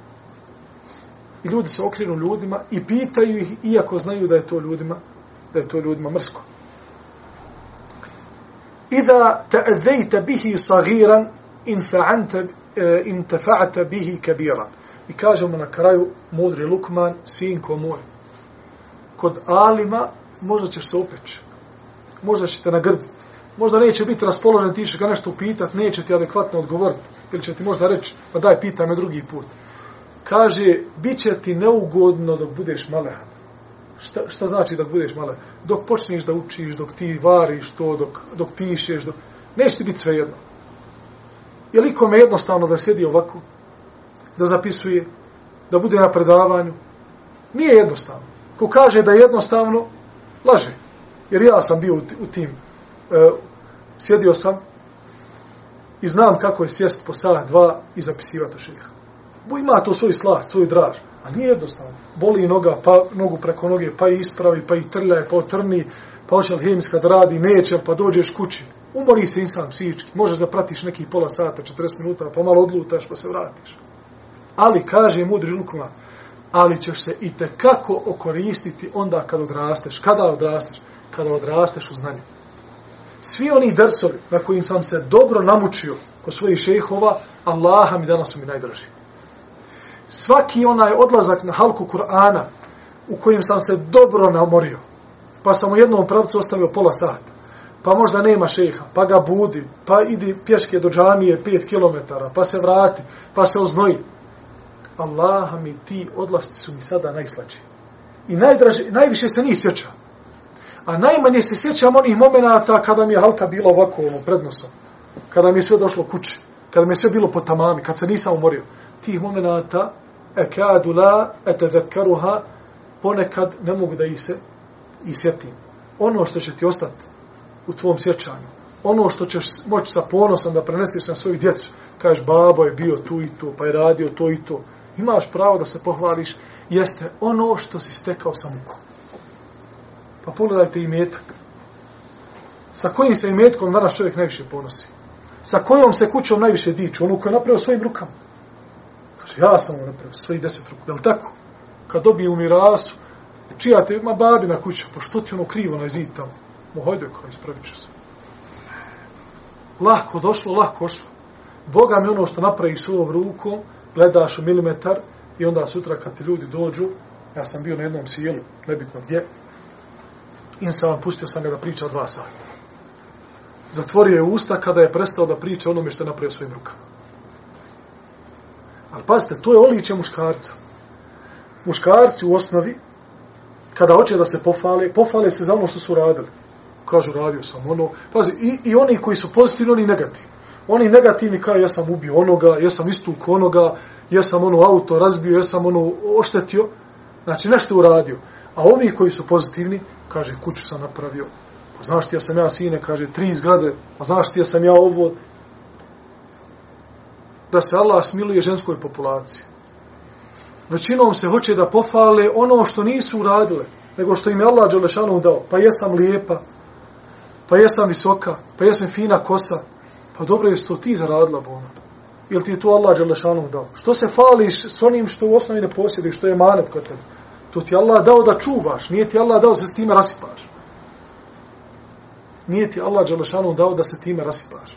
I ljudi se okrenu ljudima i pitaju ih, iako znaju da je to ljudima, da je to ljudima mrsko. Iza ta'adzejta bihi sagiran in fa'anta eh, in tafa'ata bihi kabiran. I kažemo na kraju mudri Lukman, sinko moj, kod alima možda ćeš se opeći. Možda će te nagrditi. Možda neće biti raspoložen, ti će ga nešto pitat, neće ti adekvatno odgovoriti. Ili će ti možda reći, pa daj, pitaj me drugi put. Kaže, bit će ti neugodno dok budeš malehan. Šta, šta znači da budeš malehan? Dok počneš da učiš, dok ti variš to, dok, dok pišeš, dok... neće ti biti svejedno. Je li kome jednostavno da sedi ovako, da zapisuje, da bude na predavanju? Nije jednostavno. Ko kaže da je jednostavno, laže. Jer ja sam bio u tim, e, sjedio sam i znam kako je sjest po sat, dva i zapisivati šeha. Bo ima to svoj slas, svoj draž. A nije jednostavno. Boli noga, pa nogu preko noge, pa i ispravi, pa i trlja, pa otrni, pa hoće li kad da radi, neće, pa dođeš kući. Umori se insan psihički. Možeš da pratiš nekih pola sata, 40 minuta, pa malo odlutaš, pa se vratiš. Ali, kaže mudri lukuma, ali ćeš se i kako okoristiti onda kad odrasteš. Kada odrasteš? Kada odrasteš u znanju. Svi oni drsovi na kojim sam se dobro namučio kod svojih šehova, Allaha mi danas su mi najdraži. Svaki onaj odlazak na halku Kur'ana u kojem sam se dobro namorio, pa sam u jednom pravcu ostavio pola sata, pa možda nema šeha, pa ga budi, pa idi pješke do džamije 5 km, pa se vrati, pa se oznoji. Allaha mi ti odlasti su mi sada najslađi. I najdraži, najviše se njih sjećam. A najmanje se sjećam onih momenata kada mi je halka bila ovako ono, pred nosom. Kada mi je sve došlo kući. Kada mi je sve bilo po tamami. Kad se nisam umorio. Tih momenata ekadu la etevekaruha ponekad ne mogu da ih se i sjetim. Ono što će ti ostati u tvom sjećanju. Ono što ćeš moći sa ponosom da prenesiš na svoju djecu. Kažeš, babo je bio tu i tu, pa je radio to i to. Imaš pravo da se pohvališ. Jeste ono što si stekao sa mukom. Pa pogledajte i metak. Sa kojim se imetkom danas čovjek najviše ponosi? Sa kojom se kućom najviše diču? Onu koju je napravio svojim rukama. Kaže, ja sam ono napravio svojih deset ruku. Je li tako? Kad dobije u mirasu, čija te ima babina kuća, pa što ti ono krivo na zid tamo? Mo, hojde, kao ispravit će se. Lahko došlo, lahko ošlo. Boga mi ono što napravi svojom rukom, gledaš u milimetar i onda sutra kad ti ljudi dođu, ja sam bio na jednom sjelu, nebitno gdje, insan pustio sam ga da priča dva sata. Zatvorio je usta kada je prestao da priča onome što je napravio svojim rukama. Ali pazite, to je oličje muškarca. Muškarci u osnovi, kada hoće da se pofale, pofale se za ono što su radili. Kažu, radio sam ono. Pazi, i, i oni koji su pozitivni, oni negativni. Oni negativni kao ja sam ubio onoga, ja sam istuk onoga, ja sam ono auto razbio, ja sam ono oštetio. Znači, nešto uradio. A ovi koji su pozitivni, kaže, kuću sam napravio. Pa znaš ti ja sam ja sine, kaže, tri zgrade. Pa znaš ti ja sam ja ovo. Da se Allah smiluje ženskoj populaciji. Većinom se hoće da pofale ono što nisu uradile, nego što im je Allah Đelešanu dao. Pa jesam lijepa, pa jesam visoka, pa jesam fina kosa. Pa dobro je to ti zaradila, Bona. Ili ti je to Allah Đelešanu dao? Što se fališ s onim što u osnovi ne posjediš, što je manet kod tebe? To ti Allah dao da čuvaš, nije ti Allah dao da se s time rasipaš. Nije ti Allah Đalešanu dao da se time rasipaš.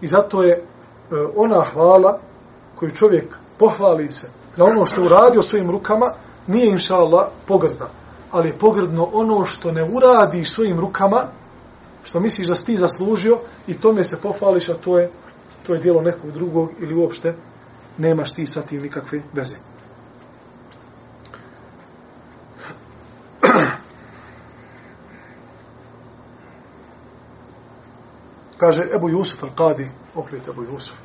I zato je e, ona hvala koju čovjek pohvali se za ono što uradio svojim rukama, nije inša Allah pogrda. Ali je pogrdno ono što ne uradi svojim rukama, što misliš da si ti zaslužio i tome se pohvališ, a to je, to je dijelo nekog drugog ili uopšte nemaš ti sa tim nikakve veze. Kaže Ebu Jusuf al-Qadi, opet Ebu Jusuf,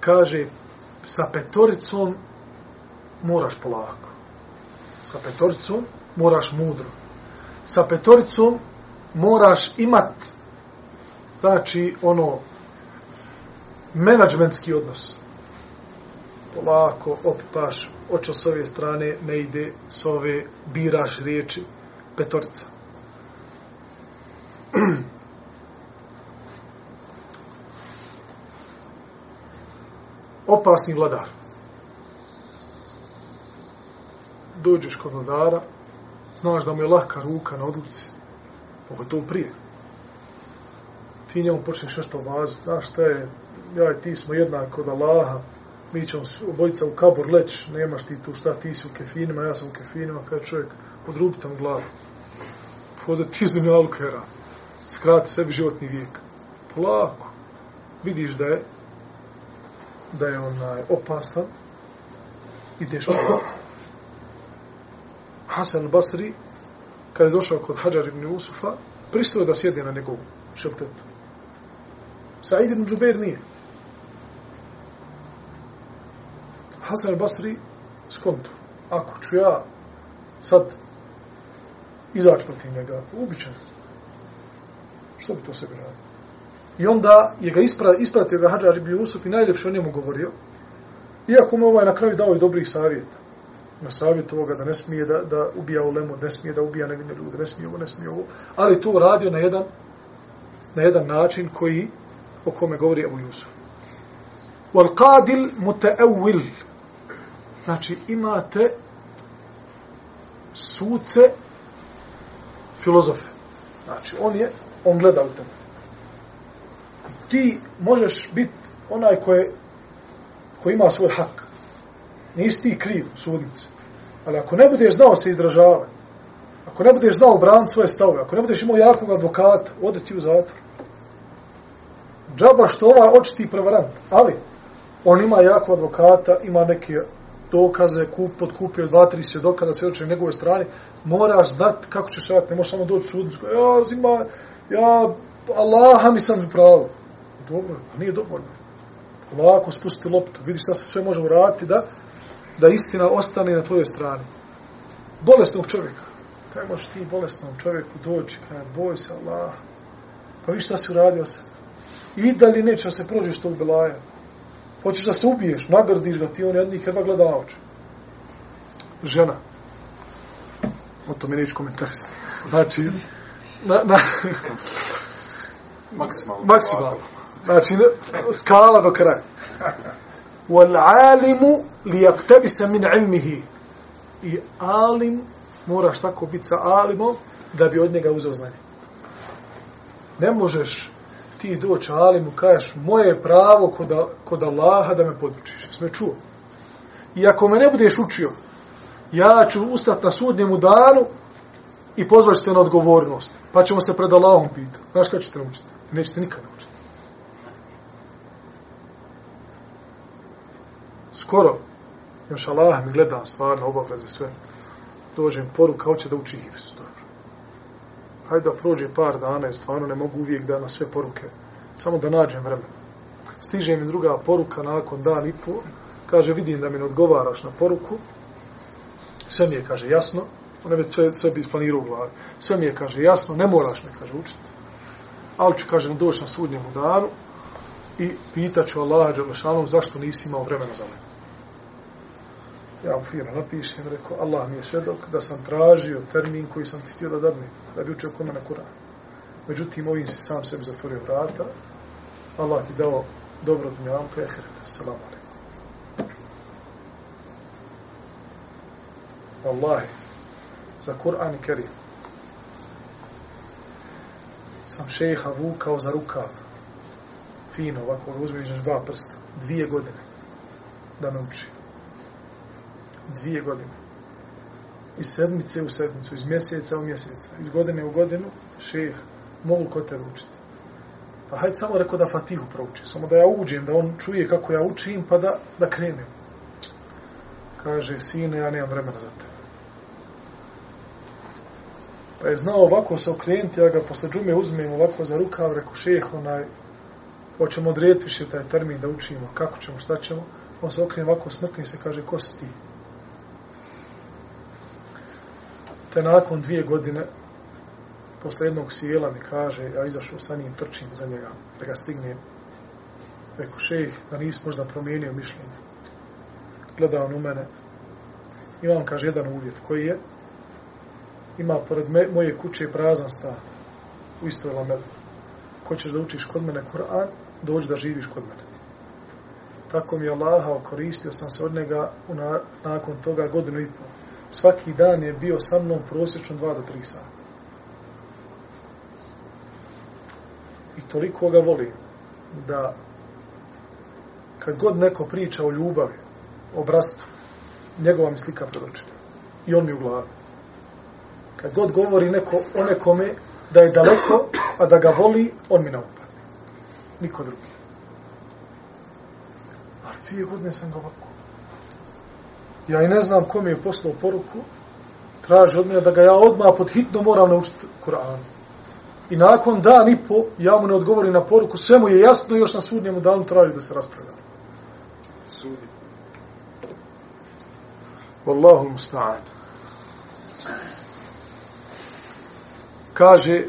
kaže, sa petoricom moraš polako. Sa petoricom moraš mudro. Sa petoricom moraš imat, znači, ono, menadžmentski odnos. Polako optaš, očo s ove strane ne ide, s ove biraš riječi, petorica. opasni vladar. Dođeš kod vladara, znaš da mu je lahka ruka na odluci, pogotovo prije. Ti njemu počneš nešto vazu, znaš šta je, ja i ti smo jednak od Allaha, mi ćemo obojica u kabor leć, nemaš ti tu šta, ti si u kefinima, ja sam u kefinima, kada čovjek odrubi tam glavu. Poda ti iznim je alukera, skrati sebi životni vijek. Polako, vidiš da je da je onaj eh, opasan, i teško. Hasan Basri, kada je došao kod Hadžar ibn Usufa, pristao da sjedne na njegovu šeltetu. Sa'id ibn Džubeir nije. Hasan Basri skonto. Ako ću ja sad izaći protiv njega, ubićan. Što bi to sebi radio? I onda je ga ispra, ispratio ga Hadžar ibn Yusuf i najljepše o njemu govorio. Iako mu ovaj na kraju dao i dobrih savjeta. Na savjet ovoga da ne smije da, da ubija u ne smije da ubija nevine ljude, ne smije ovo, ne smije ovo. Ali to radio na jedan, na jedan način koji, o kome govori Ebu Jusuf. Wal qadil mutaawil. Znači imate suce filozofe. Znači on je on gleda u tebe. Ti možeš biti onaj koje koji ima svoj hak. Nisi ti kriv u sudnici. Ali ako ne budeš znao se izražavati, ako ne budeš znao braniti svoje stavove, ako ne budeš imao jakog advokata, ode ti u zatvor. Džaba što ovaj očiti prevarant. Ali, on ima jako advokata, ima neke dokaze, kup, podkupio dva, tri svjedoka da svjedoče na njegove strane, moraš znat kako ćeš raditi, ne možeš samo doći u sudnicu, ja, zima, ja, Allaha mi sam pravo. Dobro, a nije dovoljno. Ovako spusti loptu, vidiš šta se sve može uraditi da, da istina ostane na tvojoj strani. Bolesnog čovjeka. Kaj možeš ti bolesnom čovjeku doći, kaj boj se Allah. Pa vidiš šta si uradio se. I da li neće da se prođeš tog belaja. Hoćeš da se ubiješ, nagrdiš ga ti, on jednih jedva gleda na oči. Žena. O to mi neću komentarisati. Znači, na, na, Maksimalno. maksimalno. Znači, skala do kraja. Wal alimu li yaktabisa min ilmihi. I alim moraš tako biti sa alimom da bi od njega uzeo znanje. Ne možeš ti doći alimu, kažeš, moje je pravo kod, kod Allaha da me podučiš. Sme čuo. I ako me ne budeš učio, ja ću ustati na sudnjemu danu i pozvaš te na odgovornost. Pa ćemo se pred Allahom pitati. Znaš kada ćete naučiti? Nećete nikad naučiti. Skoro, još Allah mi gledam stvarno obaveze sve. Dođem poruka, hoće da uči Hifz. Dobro. Hajde da prođe par dana, jer stvarno ne mogu uvijek da na sve poruke. Samo da nađem vremena. Stiže mi druga poruka nakon dan i po. Kaže, vidim da mi ne odgovaraš na poruku. Sve mi je, kaže, jasno. On je već sve, sve bi isplanirao u glavi. Sve mi je, kaže, jasno, ne moraš me, kaže, učiti. Ali ću, kaže, doći na sudnjemu danu i pitaću Allaha Đelešanom zašto nisi imao vremena za mene. Ja u firma napišem, rekao, Allah mi je svjedok da sam tražio termin koji sam ti htio da dadne, da bi učio kome na Kur'an. Međutim, ovim si sam sebi zatvorio vrata. Allah ti dao dobro dunjavka i ahireta. Salam alaikum. Wallahi, za Kur'an i Kerim sam šeha vukao za rukav. Fino, ovako ga uzmeš dva prsta. Dvije godine da me uči. Dvije godine. Iz sedmice u sedmicu, iz mjeseca u mjeseca, iz godine u godinu, šeh, mogu kod učiti. Pa hajde samo rekao da Fatihu prouči, samo da ja uđem, da on čuje kako ja učim, pa da, da krenem. Kaže, sine, ja nemam vremena za tebe. Pa je znao ovako se okrenuti, ja ga posle džume uzmem ovako za rukav, rekao, šeh, onaj, hoćemo odrediti više taj termin da učimo, kako ćemo, šta ćemo. On se okrene ovako, smrkne se, kaže, ko si ti? Te nakon dvije godine, posle jednog sjela mi kaže, ja izašao sa njim, trčim za njega, da ga stignem. Rekao, šejh, da nisi možda promijenio mišljenje. Gleda on u mene. Imam, kaže, jedan uvjet, koji je, ima pored me, moje kuće prazan stan, u istoj lameli. Ko ćeš da učiš kod mene Kur'an, dođi da živiš kod mene. Tako mi je Allaha koristio sam se od njega u na, nakon toga godinu i pol. Svaki dan je bio sa mnom prosječno 2 do 3 sata. I toliko ga volim da kad god neko priča o ljubavi, o brastu, njegova mi slika pred očima. I on mi u glavi. Kad god govori neko o nekome da je daleko, a da ga voli, on mi naupadne. Niko drugi. Ali dvije godine sam ga ovako. Ja i ne znam ko mi je poslao poruku, traži od mene da ga ja odmah pod hitno moram naučiti Kur'an. I nakon dan i po, ja mu ne odgovorim na poruku, sve mu je jasno još na sudnjemu danu traži da se raspravlja. Sudi. Wallahu musta'an. Kaže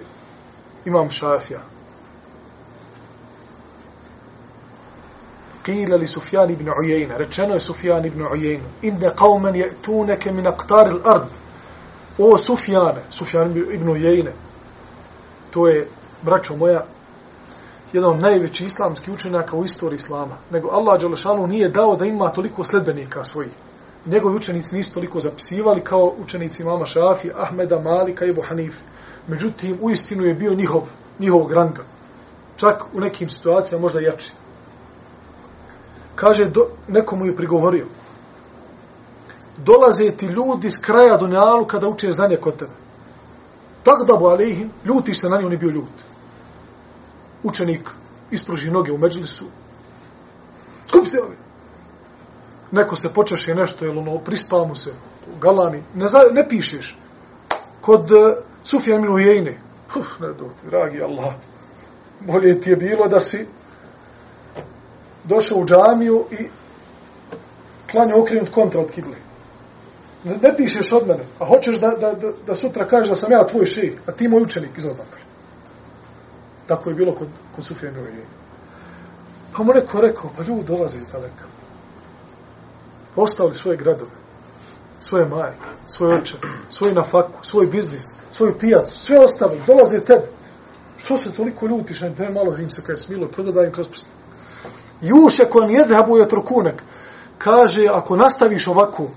imam šafija. Qila li Sufjan ibn Uyayna, rečeno je Sufjan ibn Uyayna, inne qauman ya'tunaka min aqtar al-ard. O Sufjane, Sufjan ibn Uyayna. To je braćo moja jedan od najvećih islamskih učenjaka u istoriji islama. Nego Allah dželešanu nije dao da ima toliko sledbenika svojih. Njegovi učenici nisu toliko zapisivali kao učenici mama Šafi, Ahmeda, Malika i Bohanif. Međutim, u istinu je bio njihov, njihov ranga. Čak u nekim situacijama možda jači kaže, do, nekomu je prigovorio, dolaze ti ljudi s kraja Dunjalu kada uče znanje kod tebe. Tako da bo alihim, ljutiš se na nju, on je bio ljut. Učenik ispruži noge u međlisu, skupite ovi. Neko se počeše nešto, jel ono, prispao mu se, galani, galami, ne, za, ne pišeš. Kod e, uh, Sufija Minu Jejne, uf, ne dragi Allah, bolje ti je bilo da si došao u džamiju i klanio okrenut kontra od kible. Ne, ne pišeš od mene, a hoćeš da, da, da, da sutra kažeš da sam ja tvoj šejh, a ti moj učenik, iz napolje. Tako je bilo kod, kod Sufija i Pa mu neko rekao, pa ljudi dolazi iz daleka. Ostali svoje gradove, svoje majke, svoje oče, svoj nafaku, svoj biznis, svoju pijacu, sve ostavili, dolaze tebi. Što se toliko ljutiš, ne malo zim se kaj smilo, progledaj im kroz prstu. Juše kon jedhabu je trukunek. Kaže, ako nastaviš ovako,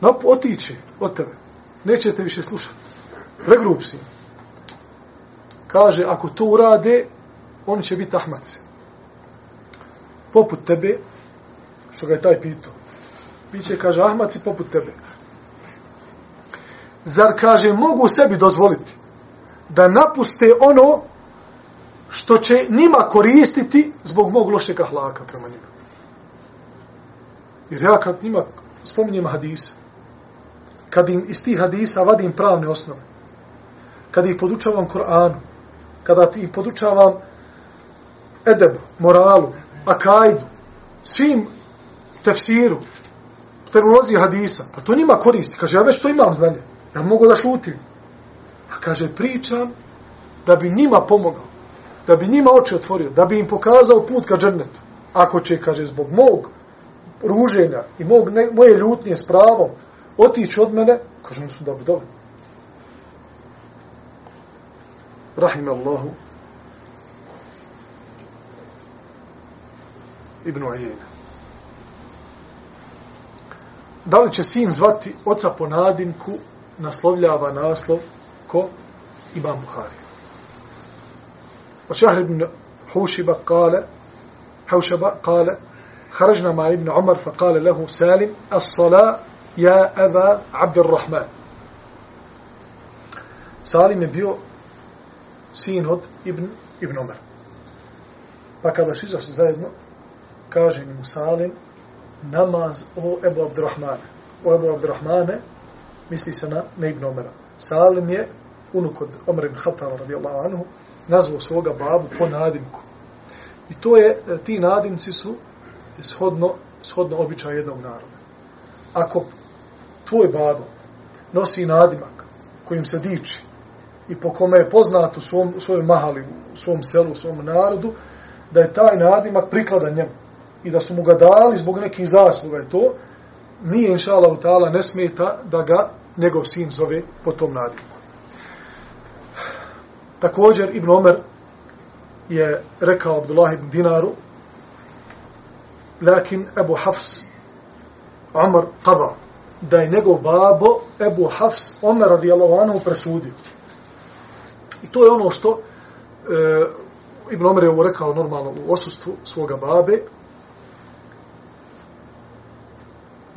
nap, otići od tebe. Nećete više slušati. Pregrup si. Kaže, ako to urade, oni će biti ahmaci. Poput tebe, što ga je taj pitao. Biće, kaže, ahmaci poput tebe. Zar, kaže, mogu sebi dozvoliti da napuste ono što će njima koristiti zbog mog lošeg ahlaka prema njima. Jer ja kad njima spominjem hadise, kad im iz tih hadisa vadim pravne osnove, kad ih podučavam Koranu, kada ih podučavam edebu, moralu, akajdu, svim tefsiru, terminoloziji hadisa, pa to njima koristi. Kaže, ja već to imam znanje, ja mogu da šutim. A kaže, pričam da bi njima pomogao da bi njima oči otvorio, da bi im pokazao put ka džernetu. Ako će, kaže, zbog mog ruženja i mog, ne, moje ljutnje s pravom otići od mene, kaže, on su da bi dobro. Rahim Allahu Ibn Ujena. Da li će sin zvati oca po nadimku, naslovljava naslov ko? Imam Buharija. وشهر بن حوشب قال حوشب قال خرجنا مع ابن عمر فقال له سالم الصلاة يا أبا عبد الرحمن سالم بيو sin od Ibn, Ibn Umar. Pa kada su izašli zajedno, kaže mi Salim, namaz o Ebu Abdurrahmane. O Ebu Abdurrahmane misli se na, na Ibn Umara. Salim je unuk od Umar ibn Khattava radijallahu anhu, nazvao svoga babu po nadimku. I to je, e, ti nadimci su shodno, shodno običaj jednog naroda. Ako tvoj babo nosi nadimak kojim se diči i po kome je poznat u svom, u svojoj mahali, u svom selu, u svom narodu, da je taj nadimak prikladan njemu i da su mu ga dali zbog nekih zasluga je to, nije inša Allah ne smeta da ga njegov sin zove po tom nadimku. Također Ibn Omer je rekao Abdullah ibn Dinaru lakin Ebu Hafs Omer qada da je njegov babo Ebu Hafs Omer radijallahu anhu presudio. I to je ono što e, Ibn Omer je ovo rekao normalno u osustvu svoga babe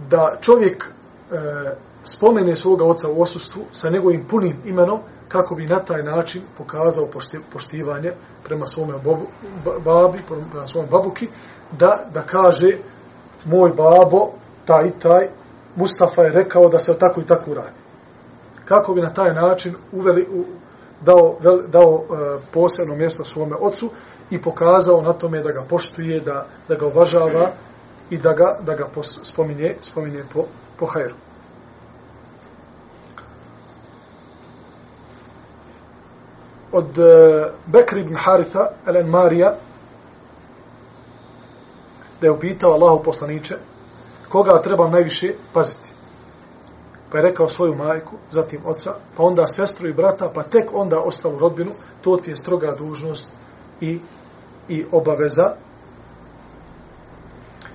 da čovjek e, spomene svoga oca u osustvu sa njegovim punim imenom kako bi na taj način pokazao poštivanje prema svome babi, prema svome babuki, da, da kaže moj babo, taj i taj, Mustafa je rekao da se tako i tako radi. Kako bi na taj način uveli, u, dao, vel, dao e, posebno mjesto svome ocu i pokazao na tome da ga poštuje, da, da ga uvažava i da ga, da ga spominje, spominje po, po hajru. Od e, Bekr ibn Haritha, Elen Marija, da je upitao Allahu poslaniče koga treba najviše paziti. Pa je rekao svoju majku, zatim oca, pa onda sestru i brata, pa tek onda ostalu rodbinu, to ti je stroga dužnost i, i obaveza.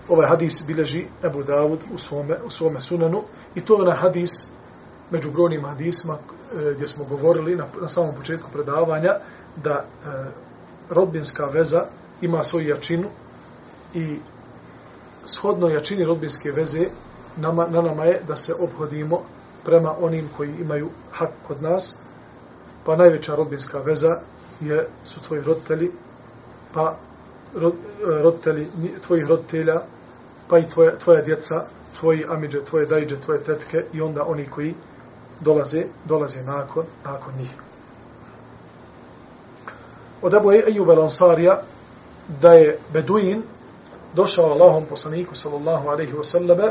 Ovaj hadis bileži Ebu Davud u svome, u svome sunanu i to je onaj hadis među brojnim hadisma e, gdje smo govorili na, na samom početku predavanja da e, rodbinska veza ima svoju jačinu i shodno jačini rodbinske veze nama, na nama je da se obhodimo prema onim koji imaju hak kod nas, pa najveća rodbinska veza je, su tvoji roditelji, pa rod, e, roditelji tvojih roditelja, pa i tvoje, tvoja djeca, tvoji amiđe, tvoje dajđe, tvoje tetke i onda oni koji dolaze, dolaze nakon, nakon njih. Od Abu Ejub al-Ansarija da je Beduin došao Allahom poslaniku sallallahu alaihi wasallam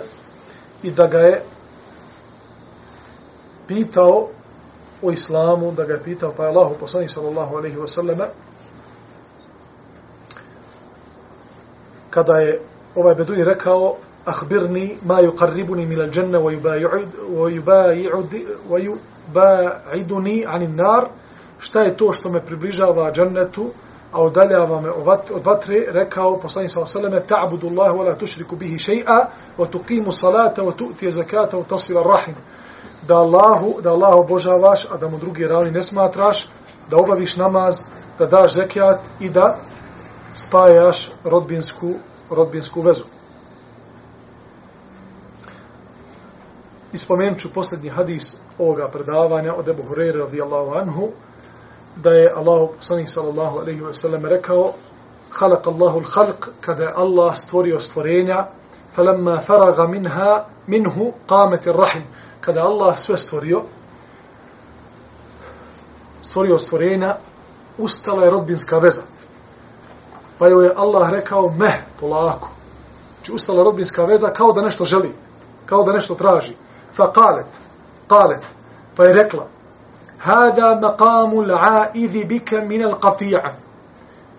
i da ga je pitao o islamu, da ga je pitao pa je Allahu poslanik sallallahu alaihi wasallam kada je ovaj Beduin rekao أخبرني ما يقربني من الجنة ويباعد wa yubayi'u عن النار šta je to što me približava džennetu a udaljava me od vatre, rekao poslanik sallallahu alejhi ve selleme ta'budu Allaha wa la tushriku bihi shay'a wa tuqimu salata wa tu'ti zakata wa tasil rahim. Da Allahu, da Allahu obožavaš, a da mu drugi ravni ne smatraš, da obaviš namaz, da daš zekat i da spajaš rodbinsku rodbinsku vezu. Ispomenut ću posljednji hadis ovoga predavanja od Ebu Hureyre radijallahu anhu, da je Allah poslanik sallallahu alejhi ve sellem rekao خلق الله الخلق kada Allah stvorio stvorenja falamma faraga minha minhu qamat ar-rahim kada Allah sve stvorio stvorio stvorenja ustala je rodbinska veza pa je Allah rekao me polako znači ustala rodbinska veza kao da nešto želi kao da nešto traži فقالت قالت qalet pa je rekla hada من al-a'idhi bika min al-qati'a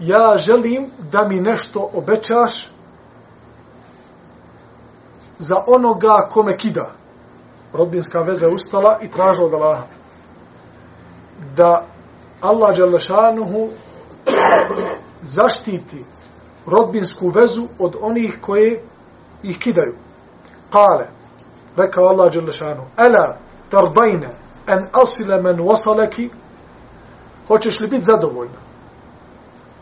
ja želim da mi nešto obećaš za onoga kome kida rodbinska veza ustala i tražila od Allaha da Allah Đalešanuhu zaštiti rodbinsku vezu od onih koje ih kidaju. Kale, rekao Allah Đelešanu, Ela tardajne en asile men wasalaki? Hoćeš li biti zadovoljna?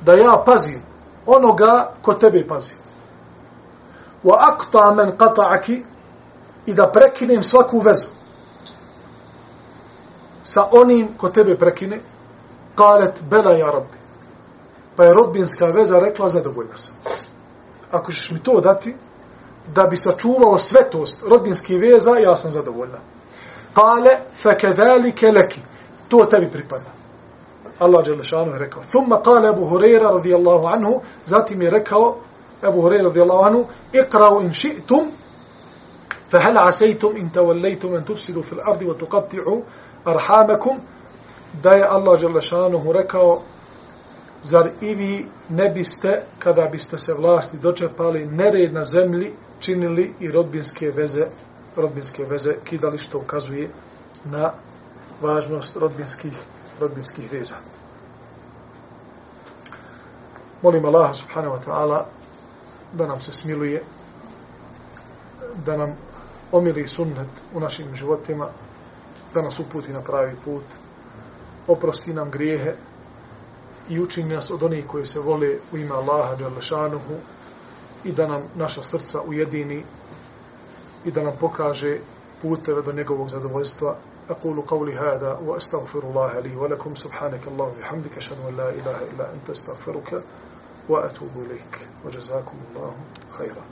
Da ja pazim onoga ko tebe pazi. Wa akta men qata'aki? I da prekinem svaku vezu sa onim ko tebe prekine. Qalet bela ja rabbi. Pa je rodbinska veza rekla zadovoljna sam. Ako ćeš mi to dati da bi sačuvao svetost rodbinskih veza ja sam zadovoljna Kale, fekedalike leki. To tebi pripada. Allah Đelešanu je rekao. Thumma kale Abu Hureyra radijallahu anhu, zatim je rekao Abu Hureyra radijallahu anhu, ikrao in ši'tum, fe hel asejtum in tavallejtum en tufsidu fil ardi wa tuqatti'u arhamakum, da je Allah Đelešanu rekao, zar i vi ne biste, kada biste se vlasti dočepali, nered na zemlji, činili i rodbinske veze rodbinske veze kidali što ukazuje na važnost rodbinskih, rodbinskih veza. Molim Allaha subhanahu wa ta'ala da nam se smiluje, da nam omili sunnet u našim životima, da nas uputi na pravi put, oprosti nam grijehe i učini nas od onih koji se vole u ime Allaha Đalešanuhu i da nam naša srca ujedini i da nam pokaže puteve do njegovog zadovoljstva. أقول قولي هذا وأستغفر الله لي ولكم سبحانك الله وبحمدك أشهد أن لا إله إلا أنت أستغفرك وأتوب إليك وجزاكم الله خيرا